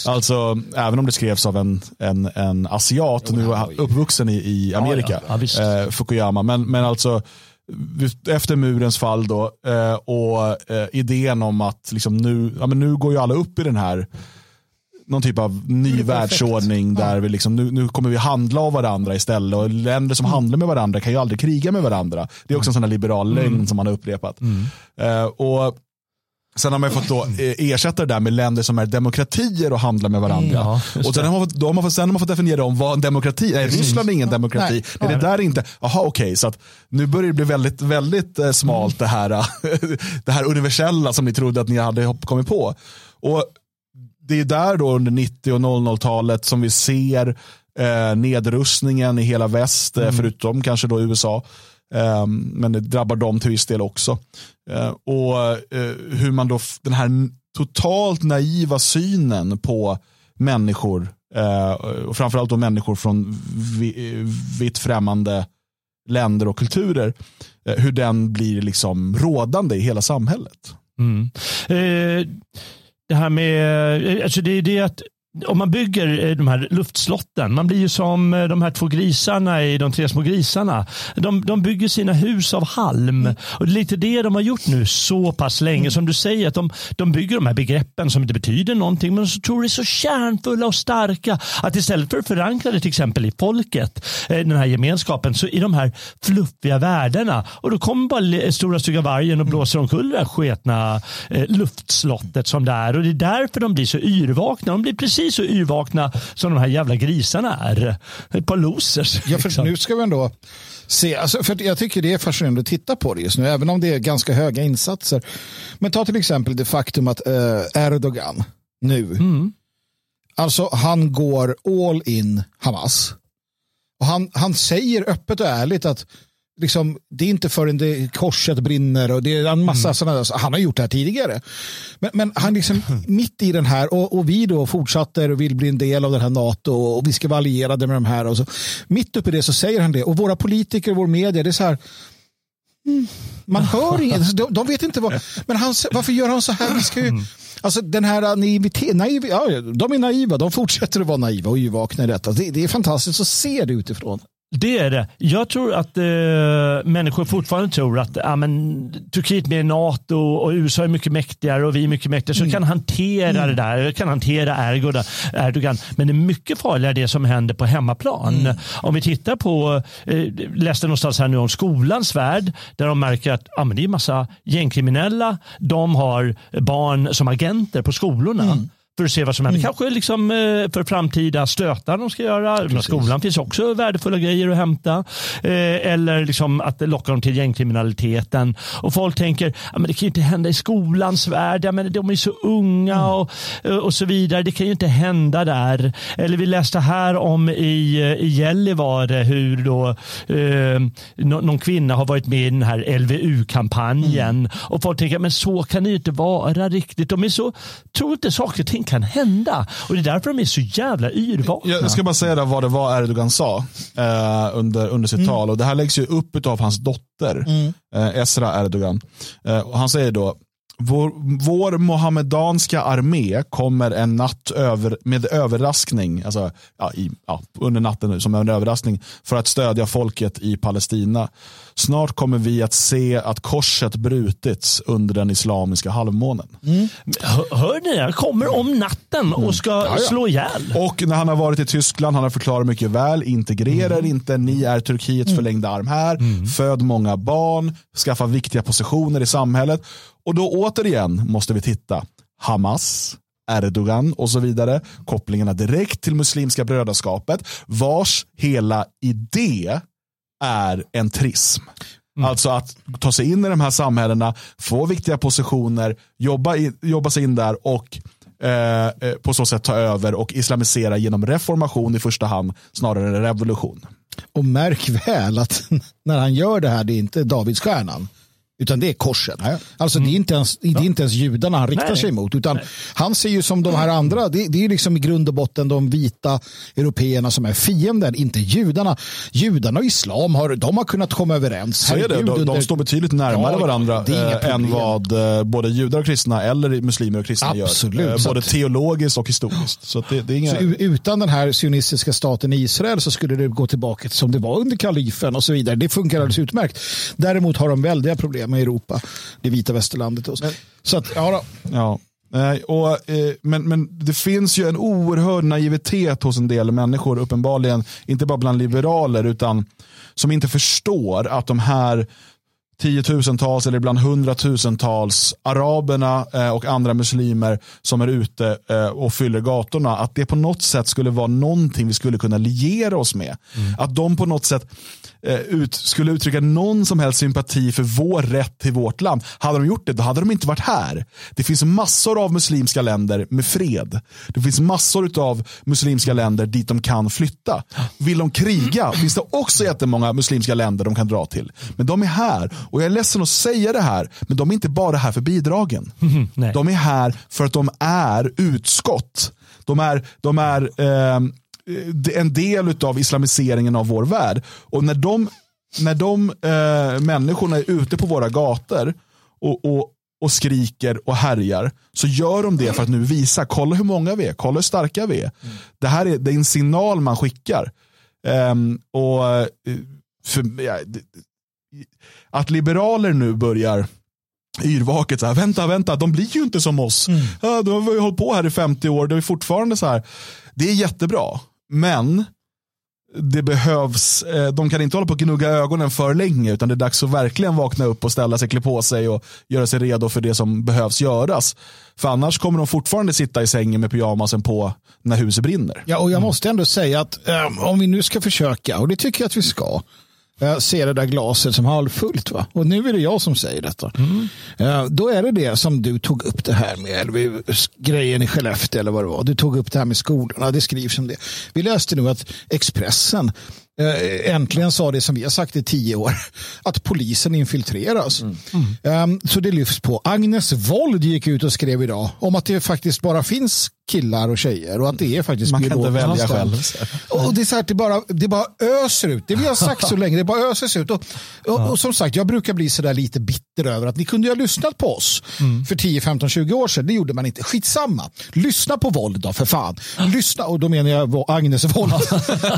Alltså, även om det skrevs av en, en, en asiat, jo, nu uppvuxen i, i Amerika, ja, ja. Ja, eh, Fukuyama. Men, men alltså, efter murens fall då, eh, och eh, idén om att liksom nu, ja, men nu går ju alla upp i den här någon typ av ny världsordning där vi liksom, nu, nu kommer vi handla av varandra istället och länder som mm. handlar med varandra kan ju aldrig kriga med varandra. Det är också en sån här liberal lögn mm. som man har upprepat. Mm. Uh, och Sen har man fått då eh, ersätta det där med länder som är demokratier och handlar med varandra. Ja, och sen har, man fått, då har man fått, sen har man fått definiera om vad en demokrati är. Ryssland är ingen demokrati. Nej, är det där inte, jaha okej, okay, så att nu börjar det bli väldigt, väldigt eh, smalt det här, det här universella som ni trodde att ni hade kommit på. Och det är där då under 90 och 00-talet som vi ser eh, nedrustningen i hela väst, eh, mm. förutom kanske då USA. Ehm, men det drabbar dem till viss del också. Ehm, och eh, hur man då, den här totalt naiva synen på människor, eh, och framförallt då människor från vitt främmande länder och kulturer, eh, hur den blir liksom rådande i hela samhället. Mm. Eh, det här med, alltså det är det att om man bygger eh, de här luftslotten, man blir ju som eh, de här två grisarna i De tre små grisarna. De, de bygger sina hus av halm. Mm. Och det är lite det de har gjort nu så pass länge. Mm. Som du säger, att de, de bygger de här begreppen som inte betyder någonting, men så tror det är så kärnfulla och starka att istället för att förankra det till exempel i folket, eh, den här gemenskapen, så i de här fluffiga värdena. Och då kommer bara stora stygga vargen och blåser omkull det här sketna luftslottet som det är. Och det är därför de blir så yrvakna. De blir precis precis så yrvakna som de här jävla grisarna är. Ett par losers. Ja, för liksom. nu ska vi ändå se, alltså, för jag tycker det är fascinerande att titta på det just nu, även om det är ganska höga insatser. Men ta till exempel det faktum att eh, Erdogan nu, mm. alltså han går all in Hamas. Och han, han säger öppet och ärligt att liksom, det är inte förrän det korset brinner och det är en massa mm. sådana där. Han har gjort det här tidigare. Men, men han liksom mitt i den här och, och, vi då fortsätter och vill bli en del av den här NATO och vi ska vara allierade med de här. Och så. Mitt uppe i det så säger han det och våra politiker och vår media det är så här mm, man hör inget, de, de, vet inte vad, men han, varför gör han så här? Vi ska ju, Alltså den här naivitet, naiv, ja, de är naiva, de fortsätter att vara naiva och yrvakna i detta. Det, det är fantastiskt att se det utifrån. Det är det. Jag tror att eh, människor fortfarande tror att ja, men, Turkiet med NATO och USA är mycket mäktigare och vi är mycket mäktigare. Så mm. kan hantera mm. det där, kan hantera Erdogan. Men det är mycket farligare det som händer på hemmaplan. Mm. Om vi tittar på, eh, läste någonstans här nu om skolans värld, där de märker att ja, men det är massa gängkriminella. De har barn som agenter på skolorna. För att se vad som händer. Mm. Kanske liksom eh, för framtida stötar de ska göra. Precis. Skolan finns också värdefulla grejer att hämta. Eh, eller liksom att locka dem till gängkriminaliteten. Och folk tänker att det kan ju inte hända i skolans värld. Ja, men de är så unga mm. och, och så vidare. Det kan ju inte hända där. Eller vi läste här om i, i Gällivare hur då, eh, någon kvinna har varit med i den här LVU-kampanjen. Mm. Och folk tänker men så kan det ju inte vara riktigt. De är så, tror inte saker och ting kan hända. Och det är därför de är så jävla yrvakna. Jag ska bara säga vad det var Erdogan sa eh, under, under sitt mm. tal. Och det här läggs ju upp av hans dotter, mm. eh, Esra Erdogan. Eh, och han säger då, vår, vår mohammedanska armé kommer en natt över, med överraskning, alltså, ja, i, ja, under natten som en överraskning, för att stödja folket i Palestina. Snart kommer vi att se att korset brutits under den islamiska halvmånen. Mm. Hör, hör ni? Han kommer om natten och ska mm. ja, ja. slå ihjäl. Och när han har varit i Tyskland, han har förklarat mycket väl, integrerar mm. inte, ni är Turkiets mm. förlängda arm här, mm. föd många barn, skaffa viktiga positioner i samhället. Och då återigen måste vi titta. Hamas, Erdogan och så vidare. Kopplingarna direkt till Muslimska brödraskapet vars hela idé är en trism. Mm. Alltså att ta sig in i de här samhällena, få viktiga positioner, jobba, i, jobba sig in där och eh, eh på så sätt ta över och islamisera genom reformation i första hand snarare än revolution. Och märk väl att när han gör det här, det är inte Davidsstjärnan. Utan det är korset. Nej. Alltså mm. det, är inte ens, det är inte ens judarna han riktar Nej. sig mot. Utan han ser ju som de här andra. Det, det är liksom i grund och botten de vita européerna som är fienden, inte judarna. Judarna och islam har, de har kunnat komma överens. Så är det. De, under... de står betydligt närmare ja, varandra äh, än vad äh, både judar och kristna eller muslimer och kristna Absolut. gör. Äh, både att... teologiskt och historiskt. Så, det, det är inga... så utan den här sionistiska staten Israel så skulle det gå tillbaka som det var under kalifen och så vidare. Det funkar alldeles utmärkt. Däremot har de väldiga problem med Europa, det vita västerlandet. Och så. så att, ja, då. ja. Och, eh, men, men det finns ju en oerhörd naivitet hos en del människor, uppenbarligen, inte bara bland liberaler, utan som inte förstår att de här tiotusentals eller ibland hundratusentals araberna eh, och andra muslimer som är ute eh, och fyller gatorna, att det på något sätt skulle vara någonting vi skulle kunna liera oss med. Mm. Att de på något sätt ut, skulle uttrycka någon som helst sympati för vår rätt till vårt land. Hade de gjort det, då hade de inte varit här. Det finns massor av muslimska länder med fred. Det finns massor av muslimska länder dit de kan flytta. Vill de kriga finns det också jättemånga muslimska länder de kan dra till. Men de är här och jag är ledsen att säga det här, men de är inte bara här för bidragen. Mm, de är här för att de är utskott. De är, de är eh, en del av islamiseringen av vår värld. Och när de när de eh, människorna är ute på våra gator och, och, och skriker och härjar så gör de det för att nu visa, kolla hur många vi är, kolla hur starka vi är. Mm. Det här är, det är en signal man skickar. Um, och eh, för, ja, Att liberaler nu börjar yrvaket, så här, vänta, vänta, de blir ju inte som oss. Mm. Ja, de har ju hållit på här i 50 år, det är fortfarande så här. Det är jättebra, men det behövs, eh, de kan inte hålla på och gnugga ögonen för länge utan det är dags att verkligen vakna upp och ställa sig, klä på sig och göra sig redo för det som behövs göras. För annars kommer de fortfarande sitta i sängen med pyjamasen på när huset brinner. Ja, och jag måste ändå säga att um, om vi nu ska försöka, och det tycker jag att vi ska, jag ser det där glaset som halvfullt. Va? Och nu är det jag som säger detta. Mm. Då är det det som du tog upp det här med grejen i Skellefteå eller vad det var. Du tog upp det här med skolorna. Det skrivs om det. Vi läste nu att Expressen Eh, äntligen sa det som vi har sagt i tio år, att polisen infiltreras. Mm. Mm. Så det lyfts på. Agnes Wold gick ut och skrev idag om att det faktiskt bara finns killar och tjejer och att det är faktiskt Man kan inte välja själv. Och det, är så här, det, bara, det bara öser ut. Det vi har sagt så länge, det bara öses ut. Och, och, och som sagt, jag brukar bli så där lite bitter över att ni kunde ha lyssnat på oss mm. för 10, 15, 20 år sedan. Det gjorde man inte. Skitsamma. Lyssna på våld då, för fan. Lyssna, och då menar jag Agnes Wold.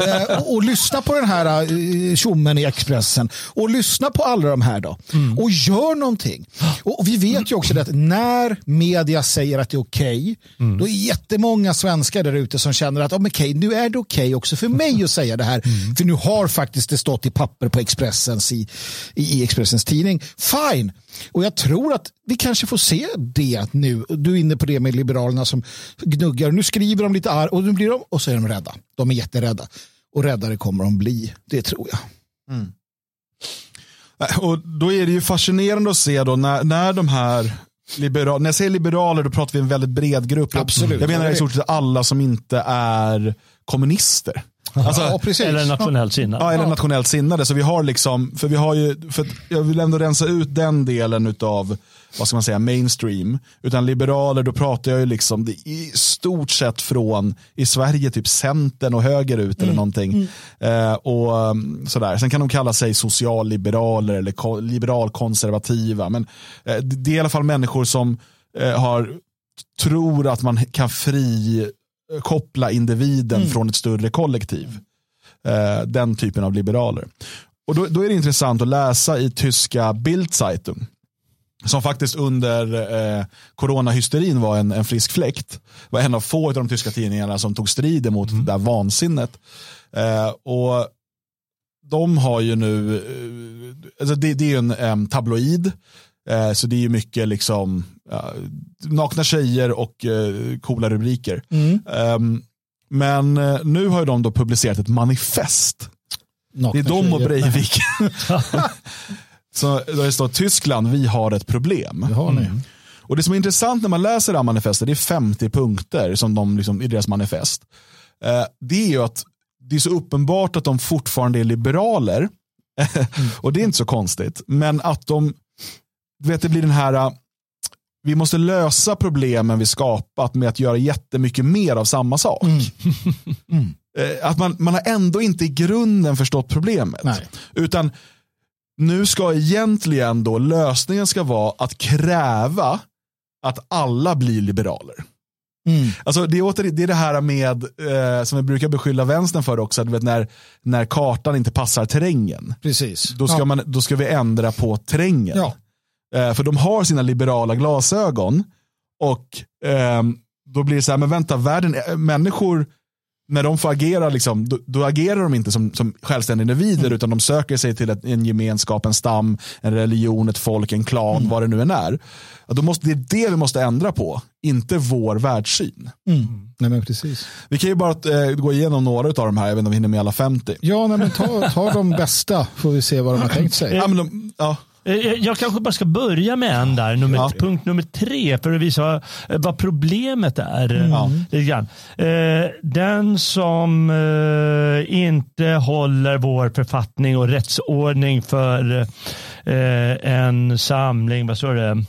Eh, och, och lyssna på den här uh, tjommen i Expressen och lyssna på alla de här då. Mm. Och gör någonting. Och vi vet ju också det att när media säger att det är okej, okay, mm. då är jättemånga svenskar där ute som känner att oh, okay, nu är det okej okay också för mig att säga det här. Mm. För nu har faktiskt det stått i papper på Expressens i, i Expressens tidning. Fine. Och jag tror att vi kanske får se det nu. Du är inne på det med Liberalerna som gnuggar. Nu skriver de lite arg och nu blir de och så är de rädda. De är jätterädda. Och räddare kommer de bli, det tror jag. Mm. Och Då är det ju fascinerande att se då när, när de här liberaler, när jag säger liberaler då pratar vi en väldigt bred grupp. Absolut. Jag menar i stort sett alla som inte är kommunister. Alltså, ja, eller nationellt sinnade. Ja, eller nationellt sinnade. Så vi har liksom, för vi har ju, för jag vill ändå rensa ut den delen av vad ska man säga, mainstream. Utan liberaler, då pratar jag ju liksom det i stort sett från i Sverige typ centern och högerut mm. eller någonting. Mm. Eh, och um, sådär. Sen kan de kalla sig socialliberaler eller liberalkonservativa. Men eh, det är i alla fall människor som eh, har tror att man kan fri koppla individen mm. från ett större kollektiv. Eh, den typen av liberaler. Och då, då, är det intressant att läsa i tyska Bildzeitung. Som faktiskt under eh, coronahysterin var en, en frisk fläkt. Var en av få av de tyska tidningarna som tog strid mot mm. det där vansinnet. Eh, och de har ju nu, eh, alltså det, det är ju en eh, tabloid Eh, så det är mycket liksom nakna tjejer och eh, coola rubriker. Mm. Men eh, nu har de då publicerat ett manifest. Nakna det är de och Breivik. så det står Tyskland, vi har ett problem. Det har ni. Mm. Och det som är intressant när man läser det här manifestet, det är 50 punkter som de liksom, i deras manifest. Eh, det är ju att det är så uppenbart att de fortfarande är liberaler. mm. och det är inte så konstigt. Men att de du vet, det blir den här, äh, vi måste lösa problemen vi skapat med att göra jättemycket mer av samma sak. Mm. mm. Äh, att man, man har ändå inte i grunden förstått problemet. Nej. Utan nu ska egentligen då lösningen ska vara att kräva att alla blir liberaler. Mm. Alltså det, är åter, det är det här med, eh, som vi brukar beskylla vänstern för också, du vet när, när kartan inte passar terrängen. Precis. Då ska, ja. man, då ska vi ändra på terrängen. Ja. Eh, för de har sina liberala glasögon. Och eh, då blir det så här, men vänta, världen, eh, människor, när de får agera, liksom, då, då agerar de inte som, som självständiga individer, mm. utan de söker sig till ett, en gemenskap, en stam, en religion, ett folk, en klan, mm. vad det nu än är. Då måste, det är det vi måste ändra på, inte vår världssyn. Mm. Nej, men precis. Vi kan ju bara äh, gå igenom några av de här, jag vet inte om vi hinner med alla 50. Ja, nej, men ta, ta de bästa, får vi se vad de har tänkt sig. Ja, men de, ja. Eh, jag kanske bara ska börja med en där, nummer, ja. punkt nummer tre, för att visa vad, vad problemet är. Mm. Eh, den som eh, inte håller vår författning och rättsordning för en samling, vad står det?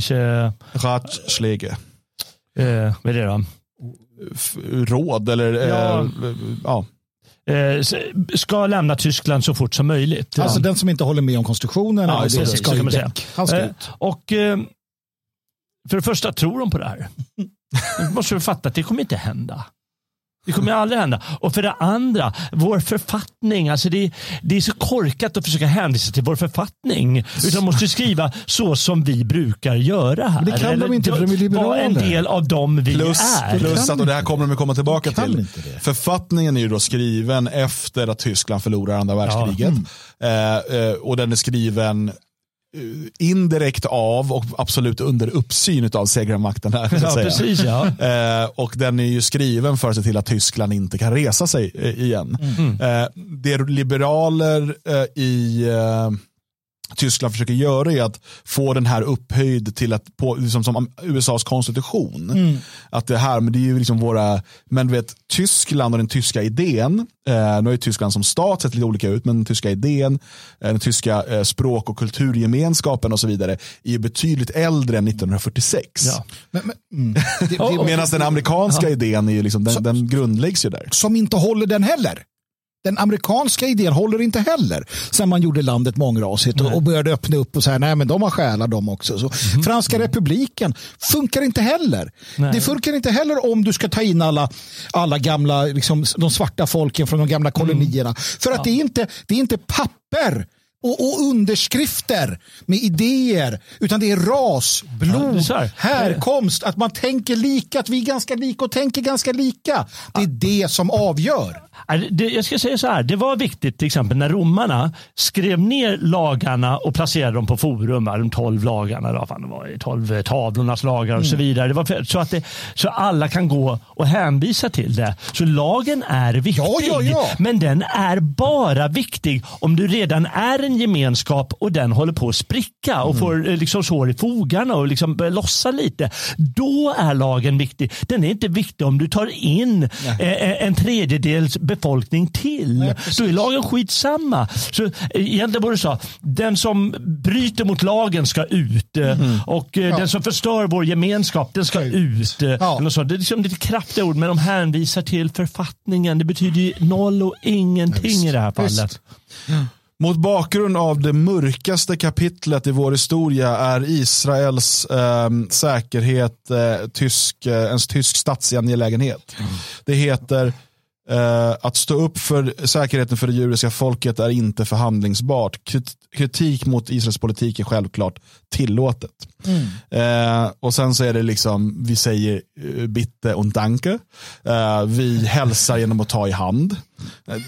Sig... Ratschläge. vad är det då? Råd eller... Ja. ja. Eh, ska lämna Tyskland så fort som möjligt. Alltså den som inte håller med om konstruktionen. Ja, det precis, ska ju man säga. Han ska Eh, ut. Och eh, för det första, tror de på det här? Måste du fatta att det kommer inte hända. Det kommer aldrig hända. Och för det andra, vår författning. Alltså det, det är så korkat att försöka hänvisa till vår författning. Utan de måste skriva så som vi brukar göra här. Men det kan de inte, för de är Vara en liberaler. del av dem vi Plus, är. plus att, och det här kommer de komma tillbaka till. Författningen är ju då skriven efter att Tyskland förlorar andra världskriget. Eh, eh, och den är skriven indirekt av och absolut under uppsyn av segrarmakten. Här, Ja, precis ja. Eh, och den är ju skriven för att se till att Tyskland inte kan resa sig eh, igen. Eh, det liberaler eh, i eh, Tyskland försöker göra är att få den här upphöjd till att, på, liksom som USAs konstitution. Att det här, men det är ju liksom våra, men du vet Tyskland och den tyska idén, eh, nu är Tyskland som stat sett lite olika ut, men den tyska idén, eh, den tyska eh, språk och kulturgemenskapen och så vidare är ju betydligt äldre än 1946. Ja. Men, men, mm. det, det, Och- Medan den amerikanska idén är ju liksom, den, den grundläggs ju där. som inte håller den heller. Den amerikanska idén håller inte heller. Sen man gjorde landet mångrasigt och, och började öppna upp och säga nej men de har själar de också. Så Franska republiken funkar inte heller. Nej. Det funkar inte heller om du ska ta in alla, alla gamla, liksom, de svarta folken från de gamla kolonierna. För att det, är inte, det är inte papper och, och underskrifter med idéer. Utan det är ras, Ja, blod, är så här. härkomst. Att man tänker lika, att vi är ganska lika och tänker ganska lika. Det är det som avgör. Jag ska säga så här, det var viktigt till exempel när romarna skrev ner lagarna och placerade dem på forum, de tolv lagarna, då, fan, det var 12 tavlornas lagar och så Mm. vidare. För, så, att det, så alla kan gå och hänvisa till det. Så lagen är viktig, Ja, ja, ja. men den är bara viktig om du redan är en gemenskap och den håller på att spricka och Mm. får eh, liksom sår i fogarna och liksom börjar lossa lite. Då är lagen viktig. Den är inte viktig om du tar in eh, en tredjedels befolkning till. Då är lagen skitsamma. Så eh, egentligen borde du säga, den som bryter mot lagen ska ut eh, och eh, den som förstör vår gemenskap den ska ut. Ja. eller så. Det är liksom lite kraftiga ord men de hänvisar till författningen. Det betyder ju noll och ingenting i det här fallet. Mot bakgrund av det mörkaste kapitlet i vår historia är Israels eh, säkerhet eh, tysk, eh, en tysk statsangelägenhet. Det heter eh, att stå upp för säkerheten för det judiska folket är inte förhandlingsbart. Krit- Kritik mot Israels politik är självklart tillåtet. Eh, och sen så är det liksom, vi säger eh, bitte und danke. Vi hälsar genom att ta i hand.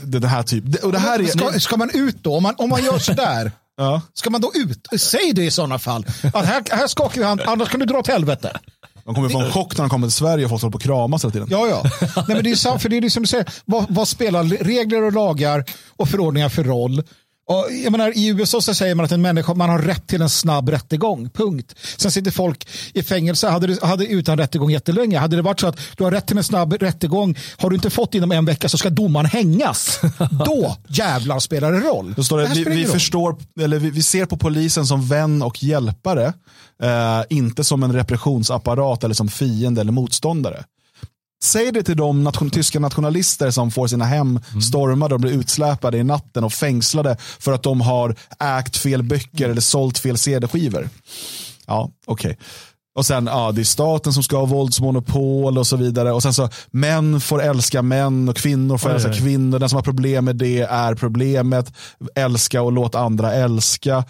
Det, det här typ, det, och det här är, Ska, ska man ut då? Om man, om man gör sådär, ja. ska man då ut? Säg det i sådana fall. Att här, här skakar vi hand, annars kan du dra åt helvete. De kommer få en chock när de kommer till Sverige och folk håller på att kramas hela tiden. Ja, ja. Nej, men det är sant, för det är det som du säger. Vad, vad spelar regler och lagar och förordningar för roll? Och jag menar, I USA så säger man att en människa man har rätt till en snabb rättegång. Punkt. Sen sitter folk i fängelse hade, det- hade utan rättegång jättelänge. Hade det varit så att du har rätt till en snabb rättegång, har du inte fått inom en vecka så ska domaren hängas. Då jävlar spelar det roll. Då står det, här vi, vi, förstår, eller vi, vi ser på polisen som vän och hjälpare, eh, inte som en repressionsapparat eller som fiende eller motståndare. Säg det till de nation, tyska nationalister som får sina hem stormade och blir utsläpade i natten och fängslade för att de har ägt fel böcker eller sålt fel CD-skivor. Ja, okej. Och sen, ja, det är staten som ska ha våldsmonopol och så vidare. Och sen så, män får älska män och kvinnor får Oj, älska oj. kvinnor. Den som har problem med det är problemet. Älska och låt andra älska.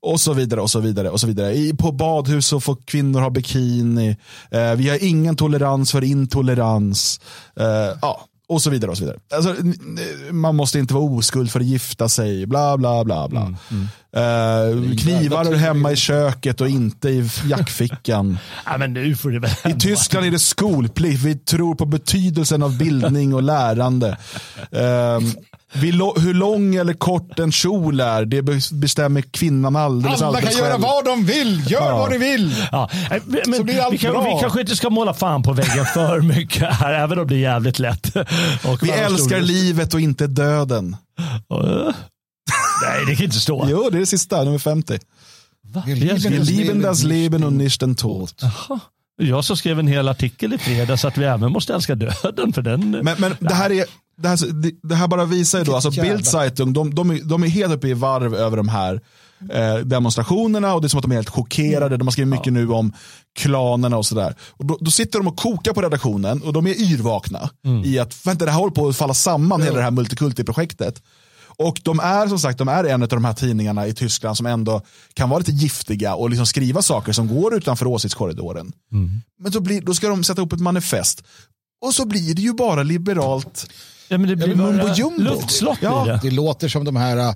Och så vidare och så vidare. och så vidare. I, på badhus så får kvinnor ha bikini. Eh, vi har ingen tolerans för intolerans. Eh, ja, och så vidare. och så vidare. Alltså, man måste inte vara oskuld för att gifta sig. Bla bla bla. bla. Eh, knivar hemma i köket och inte i jackfickan. Ja, men nu får det väl I Tyskland är det skolplikt. Vi tror på betydelsen av bildning och lärande. Vi lo- hur lång eller kort en kjol är, det be- bestämmer kvinnan alldeles, Alla kan alldeles göra själv. vad de vill. Gör Ja. vad de vill. Ja, eh, men Så blir allt vi, kan, bra. vi kanske inte ska måla fan på väggen för mycket här, även om det är jävligt lätt. Och Vi älskar stor- livet och inte döden. Nej, det kan inte stå. Jo, det är det sista, nummer 50. Va? Wir Det är- lieben das Leben nicht nicht den Tod. Jag som skrev en hel artikel i fredags att vi även måste älska döden för den. Men, men det här är, det, här, det, här bara visar ju då, alltså. Bildzeitung, de, de, är- de är helt uppe i varv över de här eh, demonstrationerna och det är som att de är helt chockerade. De har skrivit mycket nu om klanerna och sådär. Och då, då sitter de och kokar på redaktionen och de är yrvakna i att vänta, det här håller på att falla samman, hela det här multikulti-projektet. Och de är som sagt de är en av de här tidningarna i Tyskland som ändå kan vara lite giftiga och liksom skriva saker som går utanför åsiktskorridoren. Men då, blir, då ska de sätta upp ett manifest. Och så blir det ju bara liberalt. Ja, men det blir men mumbo jumbo. luftslott Ja, blir det. det låter som de här äh,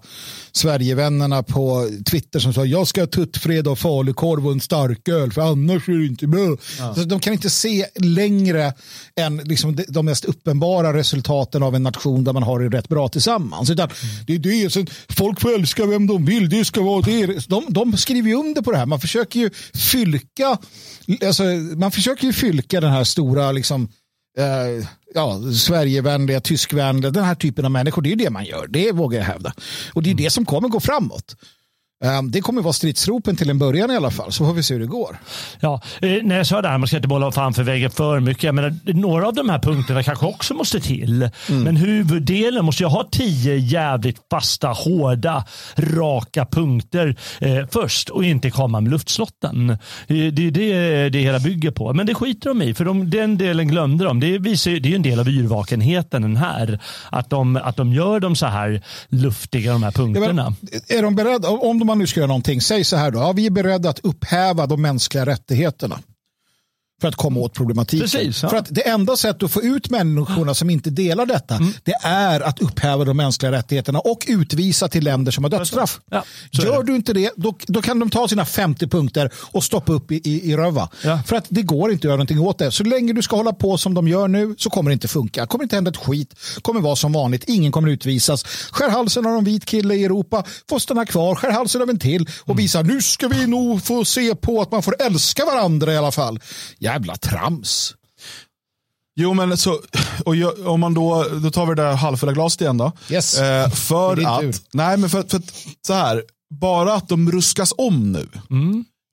Sverigevännerna på Twitter som sa jag ska ha tuttfred och falukorv och en starköl för annars är det inte bra. Så de kan inte se längre än liksom de, mest uppenbara resultaten av en nation där man har det rätt bra tillsammans. Utan det är det, så folk får älska vem de vill, det ska vara det. De, de skriver ju under på det här. Man försöker ju fylka, alltså, man försöker ju fylka den här stora liksom, eh, ja, Sverigevänliga, tyskvänliga, den här typen av människor. Det är ju det man gör, det vågar jag hävda. Och det är det som kommer gå framåt. Eh, det kommer vara stridsropen till en början i alla fall, så får vi se hur det går. Ja, eh, när jag sa det här, man ska inte bolla framför väggen för mycket. Jag menar, några av de här punkterna kanske också måste till. Men huvuddelen måste ju ha tio jävligt fasta, hårda, raka punkter eh, först och inte komma med luftslotten. Eh, Det är det det hela bygger på. Men det skiter de i, för de, den delen glömde de. Det, visar, det är en del av yrvakenheten den här. Att de, att de gör dem så här luftiga, de här Ja, men, punkterna. är de beredda, om man nu ska göra någonting, säg så här då, ja, vi är beredda att upphäva de mänskliga rättigheterna. För att komma åt problematiken. Precis, ja. För att det enda sättet att få ut människorna som inte delar detta, Mm. det är att upphäva de mänskliga rättigheterna och utvisa till länder som har dödsstraff. Ja, Gör du inte det, då, då kan de ta sina 50 punkter och stoppa upp i, i, i röva. Ja. För att det går inte att göra någonting åt det. Så länge du ska hålla på som de gör nu så kommer det inte funka. kommer inte hända ett skit. kommer vara som vanligt. Ingen kommer utvisas. Skär halsen av en vit kille i Europa. Får stanna kvar. Skär halsen av en till. Och visa nu ska vi nog få se på att man får älska varandra i alla fall. Jävla trams. Jo men så, och jag, om man då, då tar vi det där halvfulla glaset igen då. Yes. Eh, för att, tur. nej men för, för att, så här, bara att de ruskas om nu.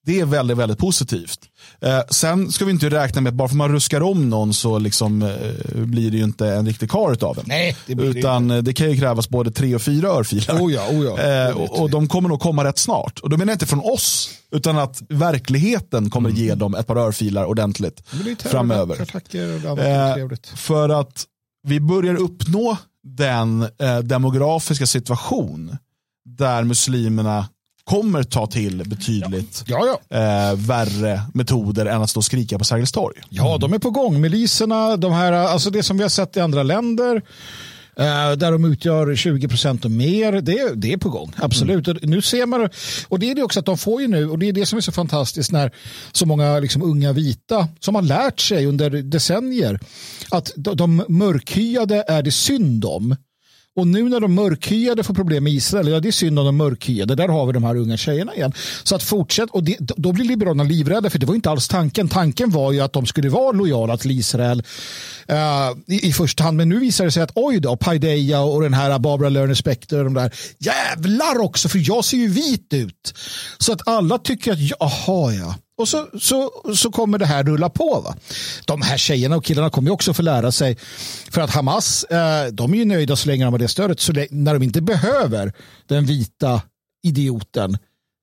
Det är väldigt, väldigt positivt. Eh, sen ska vi inte räkna med att bara för man ruskar om någon så liksom, eh, blir det ju inte en riktig karl av en. Nej, det blir det Utan eh, det kan ju krävas både tre och fyra örfilar. Oh ja, oh ja. Eh, och, och de kommer nog komma rätt snart. Och då menar jag inte från oss, utan att verkligheten kommer ge dem ett par örfilar ordentligt Det framöver. attacker Eh, för att vi börjar uppnå den eh, demografiska situation där muslimerna kommer ta till betydligt Ja, ja. eh, värre metoder än att stå och skrika på Sergels torg. Ja, de är på gång. Miliserna, de här, alltså det som vi har sett i andra länder, eh, där de utgör 20 procent och mer, det, det är på gång. Absolut. Och nu ser man, och det är det också att de får ju nu, och det är det som är så fantastiskt när så många liksom, unga vita som har lärt sig under decennier att de, de mörkhyade är det synd om. Och nu när de mörkhyade får problem med Israel, ja det är synd om de mörkhyade, där har vi de här unga tjejerna igen. Så att fortsätt, och det, då blir Liberalerna livrädda för det var inte alls tanken. Tanken var ju att de skulle vara lojala till Israel uh, i, i första hand. Men nu visar det sig att oj då, Paideia och den här Barbara Lerner Specter och de där, jävlar också för jag ser ju vit ut. Så att alla tycker att, jaha ja. Och så, så, så kommer det här rulla på. Va? De här tjejerna och killarna kommer också få lära sig. För att Hamas, eh, de är ju nöjda så länge de har det stödet. Så när de inte behöver den vita idioten,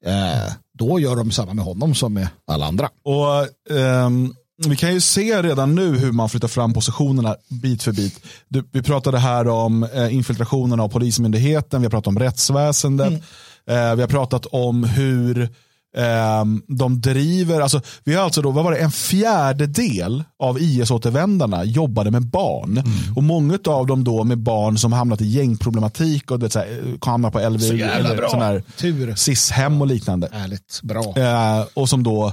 eh, då gör de samma med honom som med alla andra. Och ehm, Vi kan ju se redan nu hur man flyttar fram positionerna bit för bit. Du, vi pratade här om eh, infiltrationen av polismyndigheten, vi har pratat om rättsväsendet, eh, vi har pratat om hur de driver, alltså, vi har alltså då, vad var det, en fjärdedel av IS-återvändarna jobbade med barn. Och många av dem då med barn som hamnat i gängproblematik och du vet, så här, hamnar på LVU Så eller bra. sån här Tur. SIS-hem och liknande. Ärligt. Bra. Eh, och som då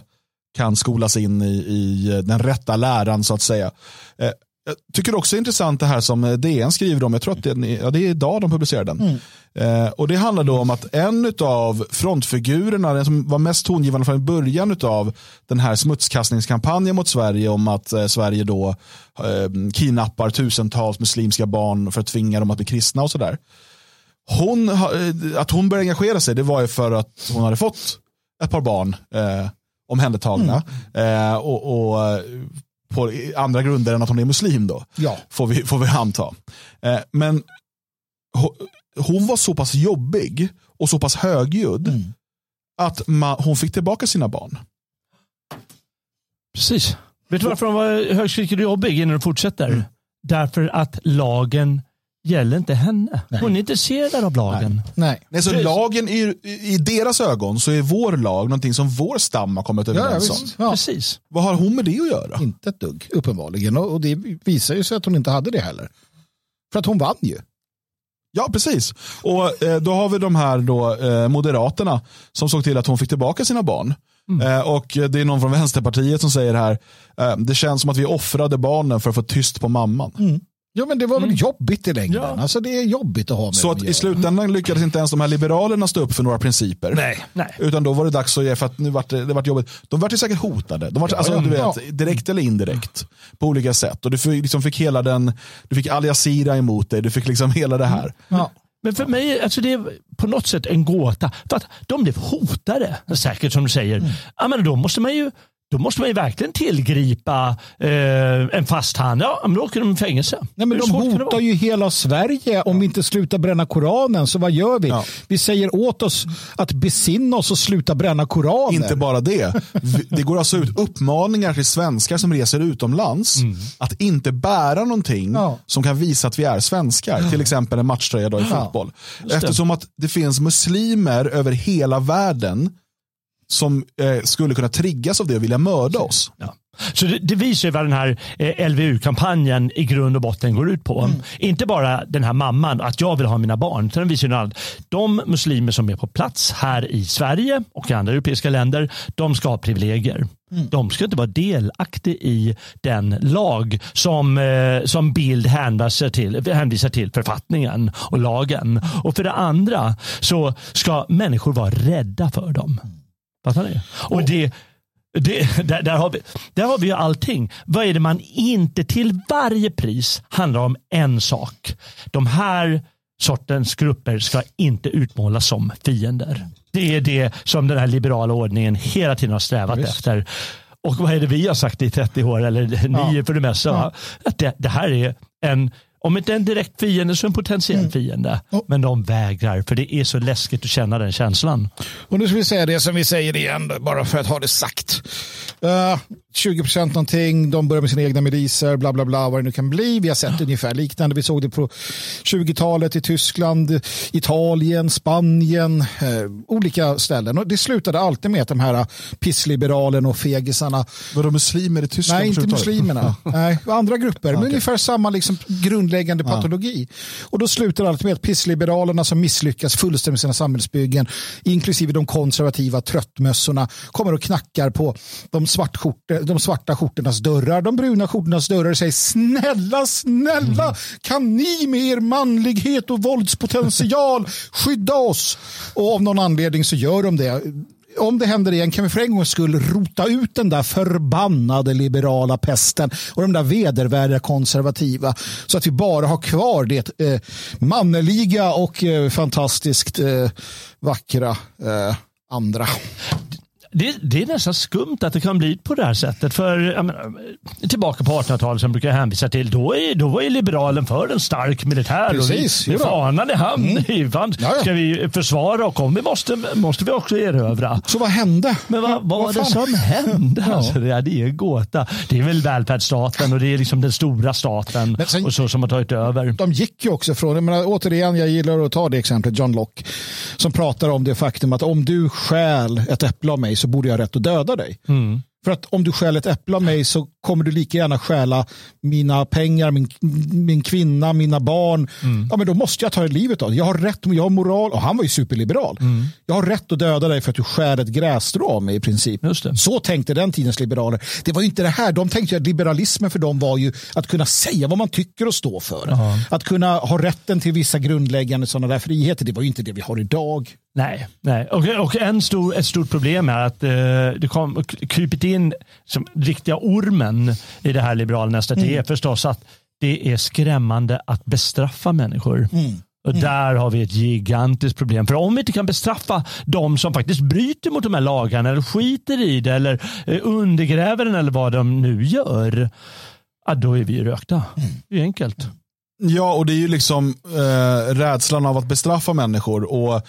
kan skolas in i, i den rätta läran så att säga. Eh, jag tycker också det är intressant det här som eh, DN skriver om, jag tror att det, ja, det är idag de publicerar den. Eh, och det handlar då om att en av frontfigurerna, den som var mest tongivande från början av den här smutskastningskampanjen mot Sverige om att eh, Sverige då eh, kidnappar tusentals muslimska barn för att tvinga dem att bli kristna och sådär. Hon, eh, att hon började engagera sig det var ju för att hon hade fått ett par barn eh, omhändertagna. Eh, och, och på andra grunder än att hon är muslim då. Ja. Får vi, får vi anta. Eh, men ho- hon var så pass jobbig och så pass högljudd Mm. att ma- hon fick tillbaka sina barn. Precis. Vet du varför hon var högskrickig och jobbig innan du fortsätter? Mm. Därför att lagen gäller inte henne. Hon är inte intresserad av lagen. Nej. Nej, så Precis. lagen i, i deras ögon så är vår lag någonting som vår stam har kommit ja, överens om. Ja. Precis. Vad har hon med det att göra? Inte ett dugg, uppenbarligen. Och och det visar ju sig att hon inte hade det heller. För att hon vann ju. Ja, precis. Och eh, då har vi de här då, eh, moderaterna som såg till att hon fick tillbaka sina barn. Eh, och det är någon från Vänsterpartiet som säger här, eh, det känns som att vi offrade barnen för att få tyst på mamman. Ja, men det var väl jobbigt i längden. Ja. Alltså, det är jobbigt att ha med Så att i slutändan lyckades inte ens de här liberalerna stå upp för några principer. Nej. Nej. Utan då var det dags att ge, för att nu vart det, det vart jobbigt. De vart ju säkert hotade. De vart, alltså, ja. du vet, Ja. direkt eller indirekt. På olika sätt. Och du fick, liksom fick hela den, du fick Al Jazeera emot dig. Du fick liksom hela det här. Ja. Men för mig alltså det är på något sätt en gåta. För att de blev hotade, säkert som du säger. Mm. Ja, men då måste man ju då måste man ju verkligen tillgripa eh, en fast hand. Ja, men då åker de i fängelse. Nej, men de hotar ju hela Sverige om vi inte slutar bränna Koranen. Så vad gör vi? Ja. Vi säger åt oss att besinna oss och sluta bränna Koranen. Inte bara det. Det går alltså ut uppmaningar till svenskar som reser utomlands att inte bära någonting Ja. som kan visa att vi är svenskar. Till exempel en matchtröja då i Ja. fotboll. Eftersom att det finns muslimer över hela världen som eh, skulle kunna triggas av det och vilja mörda oss. Ja. Så det, det visar ju vad den här eh, LVU-kampanjen i grund och botten går ut på. Mm. Inte bara den här mamman, att jag vill ha mina barn. Utan den visar ju annat. De muslimer som är på plats här i Sverige och i andra europeiska länder, de ska ha privilegier. Mm. De ska inte vara delaktiga i den lag som, eh, som Bild hänvisar till, hänvisar till, författningen och lagen. Och för det andra så ska människor vara rädda för dem. Fattar ni? Och det, det, där, där, har vi, där har vi ju allting. Vad är det man inte till varje pris handlar om en sak. De här sortens grupper ska inte utmålas som fiender. Det är det som den här liberala ordningen hela tiden har strävat Visst. efter. Och vad är det vi har sagt i 30 år, eller ni Ja. för det mesta? va? Att det, det här är en, om inte en direkt fiende så en potentiell fiende. Oh. Men de vägrar, för det är så läskigt att känna den känslan. Och nu ska vi säga det som vi säger igen, bara för att ha det sagt. Uh, 20 procent någonting, de börjar med sina egna miliser, bla bla bla, vad det nu kan bli. Vi har sett ungefär liknande. Vi såg det på 20-talet i Tyskland, Italien, Spanien, eh, olika ställen. Och det slutade alltid med att de här pissliberalerna och fegisarna Vadå muslimer i Tyskland? Nej, inte på 70-talet? muslimerna. Nej, andra grupper. Men ungefär samma liksom grundläggande patologi. Och då slutar allt med att pissliberalerna som misslyckas fullständigt med sina samhällsbyggen, inklusive de konservativa tröttmössorna, kommer och knackar på de, svartskjorte, de svarta skjortornas dörrar, de bruna skjortornas dörrar och säger snälla, snälla, kan ni med er manlighet och våldspotential skydda oss? Och av någon anledning så gör de det om det händer igen kan vi för en gångs skull rota ut den där förbannade liberala pesten och de där vedervärdiga konservativa så att vi bara har kvar det eh, manneliga och eh, fantastiskt eh, vackra eh, andra. Det, det är nästan skumt att det kan bli på det här sättet. För menar, Tillbaka på 1800-talet som brukar jag hänvisa till. Då, är, då var ju liberalen för en stark militär. Precis, och vi, jo då. fanan i hamn. Mm. Fan, ska vi försvara och om vi måste, måste vi också erövra. Så vad hände? Men vad, vad var det som hände? Ja. Alltså, det, är, det är en gåta. Det är väl välfärdsstaten och det är liksom den stora staten sen- och så som har tagit över. de gick ju också från, jag menar, återigen, jag gillar att ta det exemplet, John Locke, som pratar om det faktum att om du stjäl ett äpple av mig så borde jag ha rätt att döda dig. För att om du stjäl ett äpple av mig så kommer du lika gärna stjäla mina pengar, min, min kvinna, mina barn. Ja, men då måste jag ta livet av dig. Jag har rätt, jag har moral. Och han var ju superliberal. Jag har rätt att döda dig för att du skär ett grässtrå av mig i princip. Så tänkte den tidens liberaler. Det var ju inte det här. De tänkte att liberalismen för dem var ju att kunna säga vad man tycker och stå för. Att kunna ha rätten till vissa grundläggande sådana där friheter. Det var ju inte det vi har idag. Nej, nej. Och, och en stor, ett stort problem är att eh, det kom krypit in som riktiga ormen i det här nästet. Det är förstås att det är skrämmande att bestraffa människor. Och mm. Där har vi ett gigantiskt problem. För om vi inte kan bestraffa de som faktiskt bryter mot de här lagarna eller skiter i det eller eh, undergräver den eller vad de nu gör, ja, då är vi rökta. Mm. Det är enkelt. Ja, och det är ju liksom eh, rädslan av att bestraffa människor och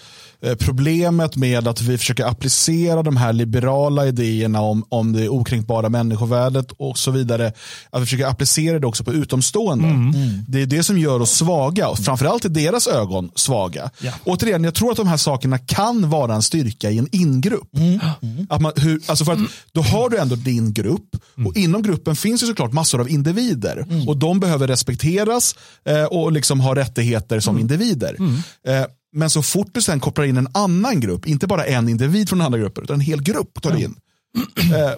problemet med att vi försöker applicera de här liberala idéerna om, om det okränkbara människovärdet och så vidare. Att vi försöker applicera det också på utomstående. Mm. Mm. Det är det som gör oss svaga, och framförallt i deras ögon svaga. Ja. Återigen, jag tror att de här sakerna kan vara en styrka i en ingrupp. Mm. Att man, hur, alltså för att, då har du ändå din grupp och inom gruppen finns det såklart massor av individer och de behöver respekteras Eh, och liksom har rättigheter som mm. individer. Mm. Eh, men så fort du sen kopplar in en annan grupp, inte bara en individ från den andra gruppen, utan en hel grupp tar du in. Eh,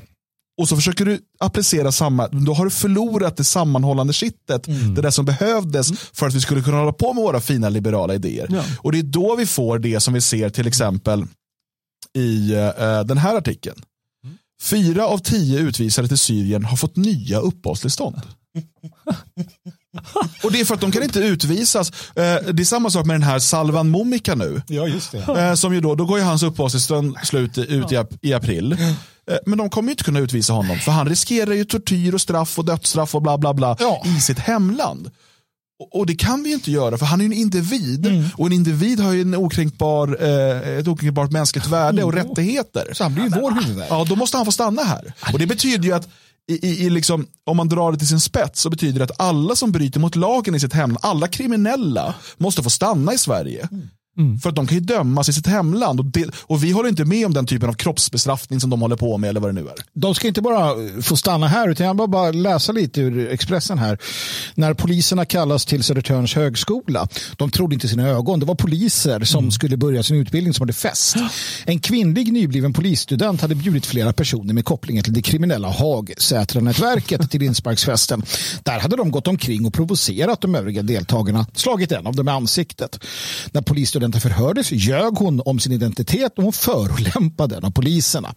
och så försöker du applicera samma, då har du förlorat det sammanhållande kittet. Mm. Det där som behövdes mm. för att vi skulle kunna hålla på med våra fina liberala idéer. Ja. Och det är då vi får det som vi ser till exempel i uh, den här artikeln. Mm. Fyra av tio utvisade till Syrien har fått nya uppehållstillstånd. Och det är för att de kan inte utvisas. Eh, det är samma sak med den här Salvan Momika nu. Ja, just det. Eh, som ju då, då går ju hans uppehållstillstånd slut ut i april. Eh, men de kommer inte kunna utvisa honom för han riskerar ju tortyr och straff och dödsstraff och bla bla bla ja. i sitt hemland. Och det kan vi inte göra för han är en individ mm. och en individ har ju en okränkbar, ett okränkbart mänskligt värde och mm. rättigheter. Så han blir ju vår huvudvärd. Ja, då måste han få stanna här. Och det betyder ju att i, i, liksom, om man drar det till sin spets så betyder det att alla som bryter mot lagen i sitt hemland, alla kriminella måste få stanna i Sverige. Mm. Mm. För att de kan ju dömas i sitt hemland och, det, och vi håller inte med om den typen av kroppsbestraffning som de håller på med eller vad det nu är. De ska inte bara få stanna här utan jag bara, bara läsa lite ur Expressen här. När poliserna kallas till Södertörns högskola, de trodde inte sina ögon. Det var poliser som mm. skulle börja sin utbildning som hade fest. En kvinnlig nybliven polisstudent hade bjudit flera personer med kopplingar till det kriminella Hagsätra-nätverket till insparksfesten. Där hade de gått omkring och provocerat de övriga deltagarna, slagit en av dem i ansiktet. När polisstudenten studenten förhördes ljög hon om sin identitet och hon förolämpade en av poliserna.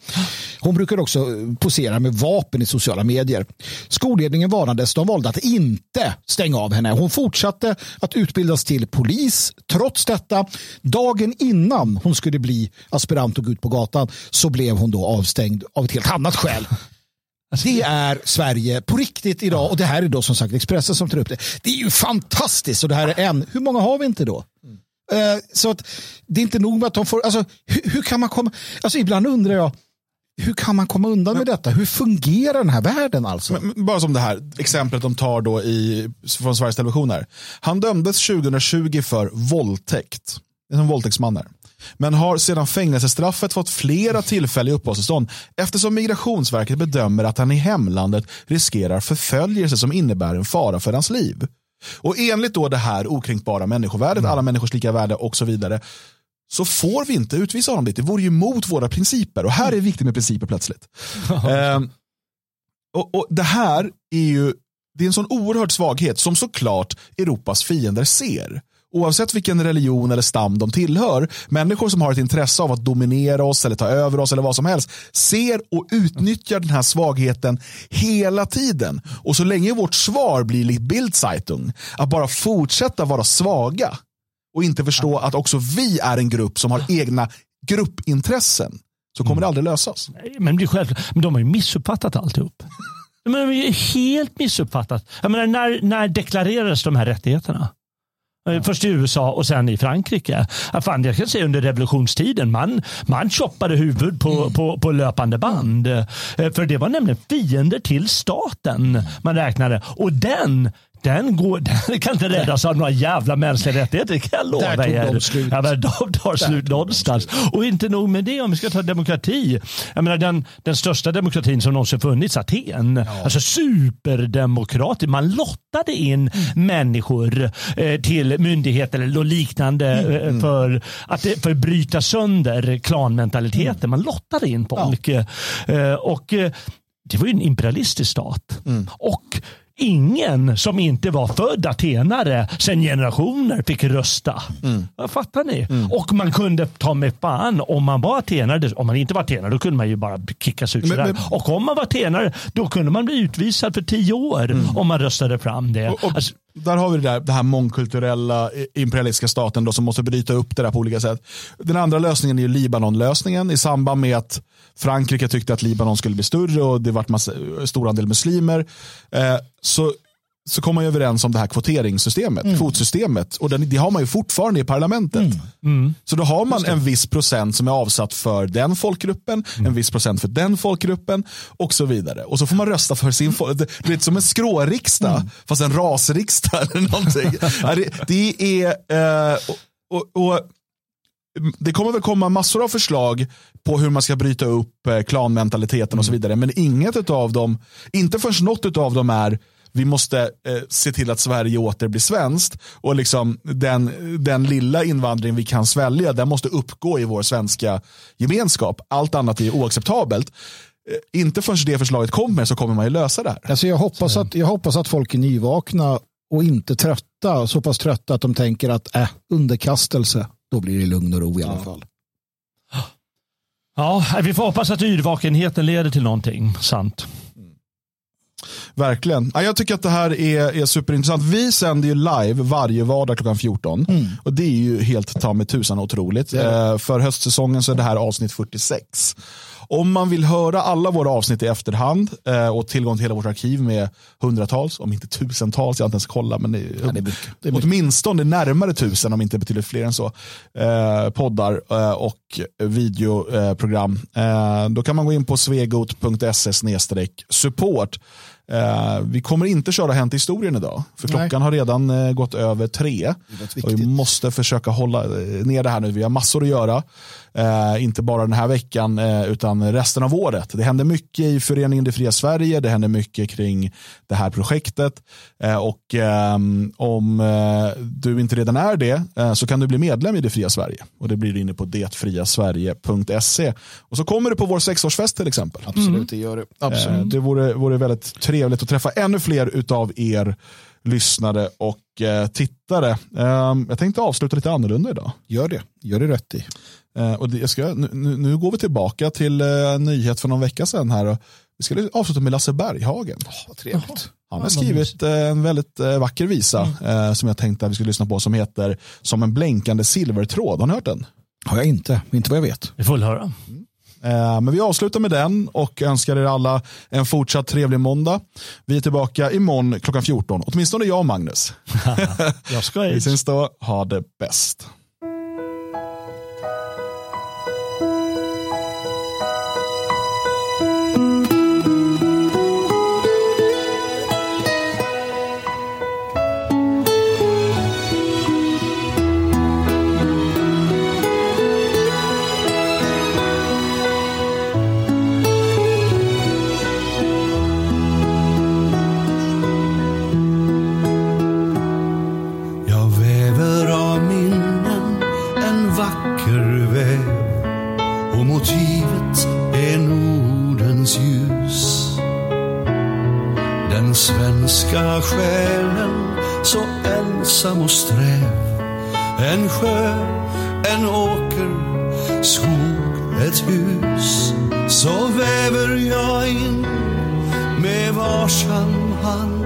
Hon brukar också posera med vapen i sociala medier. Skolledningen varnades. De valde att inte stänga av henne. Hon fortsatte att utbildas till polis. Trots detta, dagen innan hon skulle bli aspirant och gå ut på gatan så blev hon då avstängd av ett helt annat skäl. Det är Sverige på riktigt idag och det här är då som sagt Expressen som tar upp det. Det är ju fantastiskt och det här är en. Hur många har vi inte då? Eh, så att det är inte nog med att de får, alltså hur, hur, kan man komma, alltså ibland undrar jag, hur kan man komma undan med detta? Hur fungerar den här världen alltså? Men, bara som det här exemplet de tar då i, från Sveriges Television här. Han dömdes 2020 för våldtäkt. Är en våldtäktsman här. Men har sedan fängelsestraffet fått flera tillfälliga uppehållstillstånd eftersom Migrationsverket bedömer att han i hemlandet riskerar förföljelse som innebär en fara för hans liv. Och enligt då det här okränkbara människovärdet, mm. alla människors lika värde och så vidare, så får vi inte utvisa honom dit. Det vore ju mot våra principer. Och här är det viktigt med principer plötsligt. eh, och, och, Det här är ju det är en sån oerhörd svaghet som såklart Europas fiender ser oavsett vilken religion eller stam de tillhör, människor som har ett intresse av att dominera oss eller ta över oss eller vad som helst, ser och utnyttjar den här svagheten hela tiden. Och så länge vårt svar blir likt Bildzeitung, att bara fortsätta vara svaga och inte förstå att också vi är en grupp som har egna gruppintressen, så kommer mm. det aldrig lösas. Men det är självklart, men de har ju missuppfattat alltihop. De har helt missuppfattat. Jag menar, när, när deklarerades de här rättigheterna? Eh, först i USA och sen i Frankrike. Fan, jag kan säga under revolutionstiden, man, man choppade huvud på, mm. på, på löpande band. Eh, för det var nämligen fiender till staten man räknade. Och den den, går, den kan inte räddas av några jävla mänskliga rättigheter, det kan jag lova Där er. De slut. Ja, men de tar slut någonstans. Och inte nog med det, om vi ska ta demokrati. Jag menar, den, den största demokratin som någonsin funnits, Aten. Ja. Alltså superdemokratisk. Man lottade in mm. människor eh, till myndigheter eller liknande mm. eh, mm. för att för bryta sönder klanmentaliteten. Mm. Man lottade in folk. Ja. Eh, och eh, det var ju en imperialistisk stat. Mm. Och ingen som inte var född atenare sedan generationer fick rösta. Mm. Fattar ni? Mm. Och man kunde ta med fan om man var atenare. Om man inte var atenare då kunde man ju bara kickas ut. Men, men, och om man var atenare då kunde man bli utvisad för tio år mm. om man röstade fram det. Och, och, alltså, Där har vi det, där, det här mångkulturella imperialistiska staten då, som måste bryta upp det där på olika sätt. Den andra lösningen är Libanon-lösningen i samband med att Frankrike tyckte att Libanon skulle bli större och det var en stor andel muslimer. Eh, så så kom man överens om det här kvoteringssystemet, mm. kvotsystemet. Och den, det har man ju fortfarande i parlamentet. Mm. Mm. Så då har man en viss procent som är avsatt för den folkgruppen, mm. en viss procent för den folkgruppen och så vidare. Och så får man rösta för sin folk. Det är lite som en skråriksdag, mm. fast en rasriksdag eller någonting. det, det, är, eh, och, och, och, det kommer väl komma massor av förslag på hur man ska bryta upp eh, klanmentaliteten och så mm. vidare. Men inget av dem, inte förrän något av dem är vi måste eh, se till att Sverige åter blir svenskt och liksom den, den lilla invandring vi kan svälja den måste uppgå i vår svenska gemenskap. Allt annat är oacceptabelt. Eh, inte förrän det förslaget kommer så kommer man ju lösa det här. Alltså jag, hoppas att, jag hoppas att folk är nyvakna och inte trötta, så pass trötta att de tänker att äh, underkastelse, då blir det lugn och ro i alla ja. fall. Ja, vi får hoppas att yrvakenheten leder till någonting sant. Verkligen. jag tycker att det här är, är superintressant. Vi sänder ju live varje vardag klockan 14. Mm. Och det är ju helt ta med tusan otroligt. Eh, för höstsäsongen så är det här avsnitt 46. Om man vill höra alla våra avsnitt i efterhand eh, och tillgång till hela vårt arkiv med hundratals, om inte tusentals, jag har inte ens kollat, men det, ja, det är mycket. Det är mycket. åtminstone närmare tusen, om inte betydligt fler än så, eh, poddar eh, och videoprogram. Eh, då kan man gå in på svegot.se support Eh, vi kommer inte köra Hänt historien idag, för klockan Nej. har redan eh, gått över tre. Och vi måste försöka hålla ner det här nu. Vi har massor att göra. Eh, inte bara den här veckan eh, utan resten av året. Det händer mycket i föreningen Det fria Sverige. Det händer mycket kring det här projektet. Eh, och ehm, om eh, du inte redan är det eh, så kan du bli medlem i Det fria Sverige. Och det blir du inne på detfriasverige.se. Och så kommer du på vår sexårsfest till exempel. Absolut, mm. det gör det. Absolut. Eh, det vore, vore väldigt trevligt att träffa ännu fler av er lyssnare och eh, tittare. Eh, jag tänkte avsluta lite annorlunda idag. Gör det, gör det rätt i. Eh, och det, jag ska, nu, nu, går vi tillbaka till eh, nyhet för någon vecka sedan här. Vi ska avsluta med Lasse Berghagen. Oh, trevligt. Han har skrivit eh, en väldigt eh, vacker visa mm. Eh, som jag tänkte att vi skulle lyssna på som heter Som en blänkande silvertråd. Har ni hört den? Har jag inte, inte vad jag vet. Vi får höra. Mm. Men vi avslutar med den och önskar er alla en fortsatt trevlig måndag. Vi är tillbaka imorgon klockan 14. Åtminstone jag och Magnus. jag ska Vi syns då. Ha det bäst. själen så ensam och sträv. En sjö, en åker, skog, ett hus. Så väver jag in med varsam hand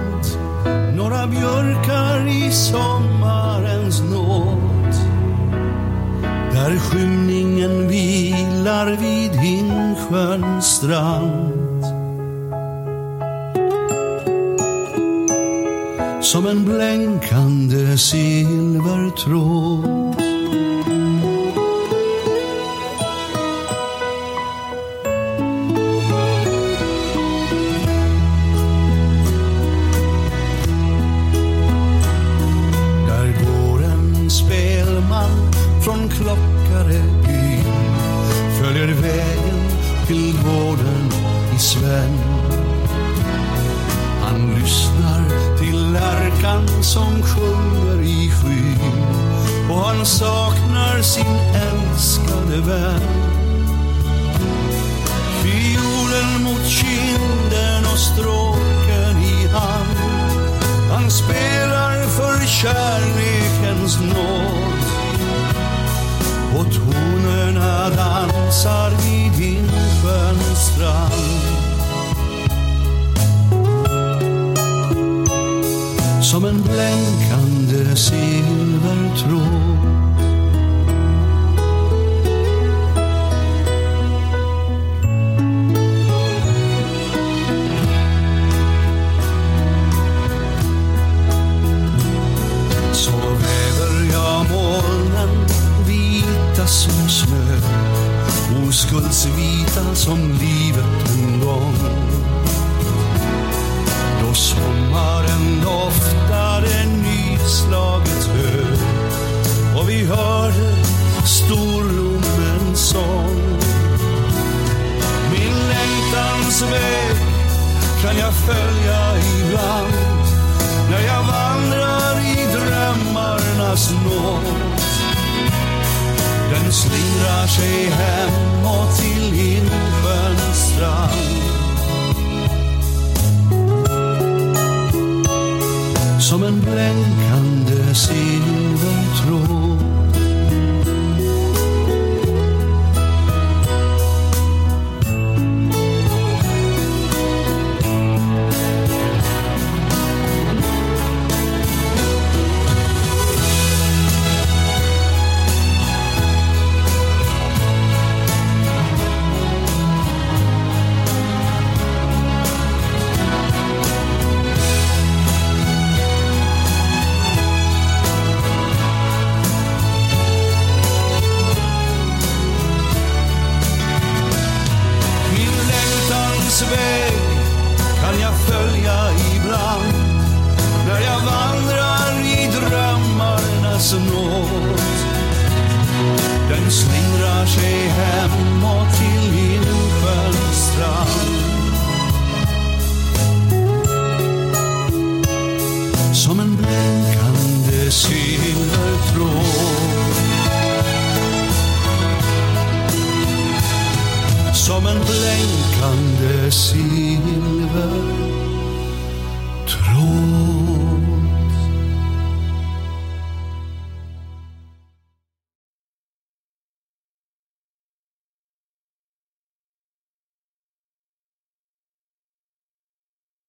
några björkar i sommarens nåd. Där skymningen vilar vid Hinsjöns strand. som en blänkande silvertråd. som sjunger i skyn och han saknar sin älskade vän. Vita som livet en gång då sommaren doftade nyslaget hö och vi hörde storlommens sång. Min längtans väg kan jag följa ibland när jag vandrar i drömmarnas nåd. Den slingrar sig hemåt till Insjöns strand. som en blänkande sill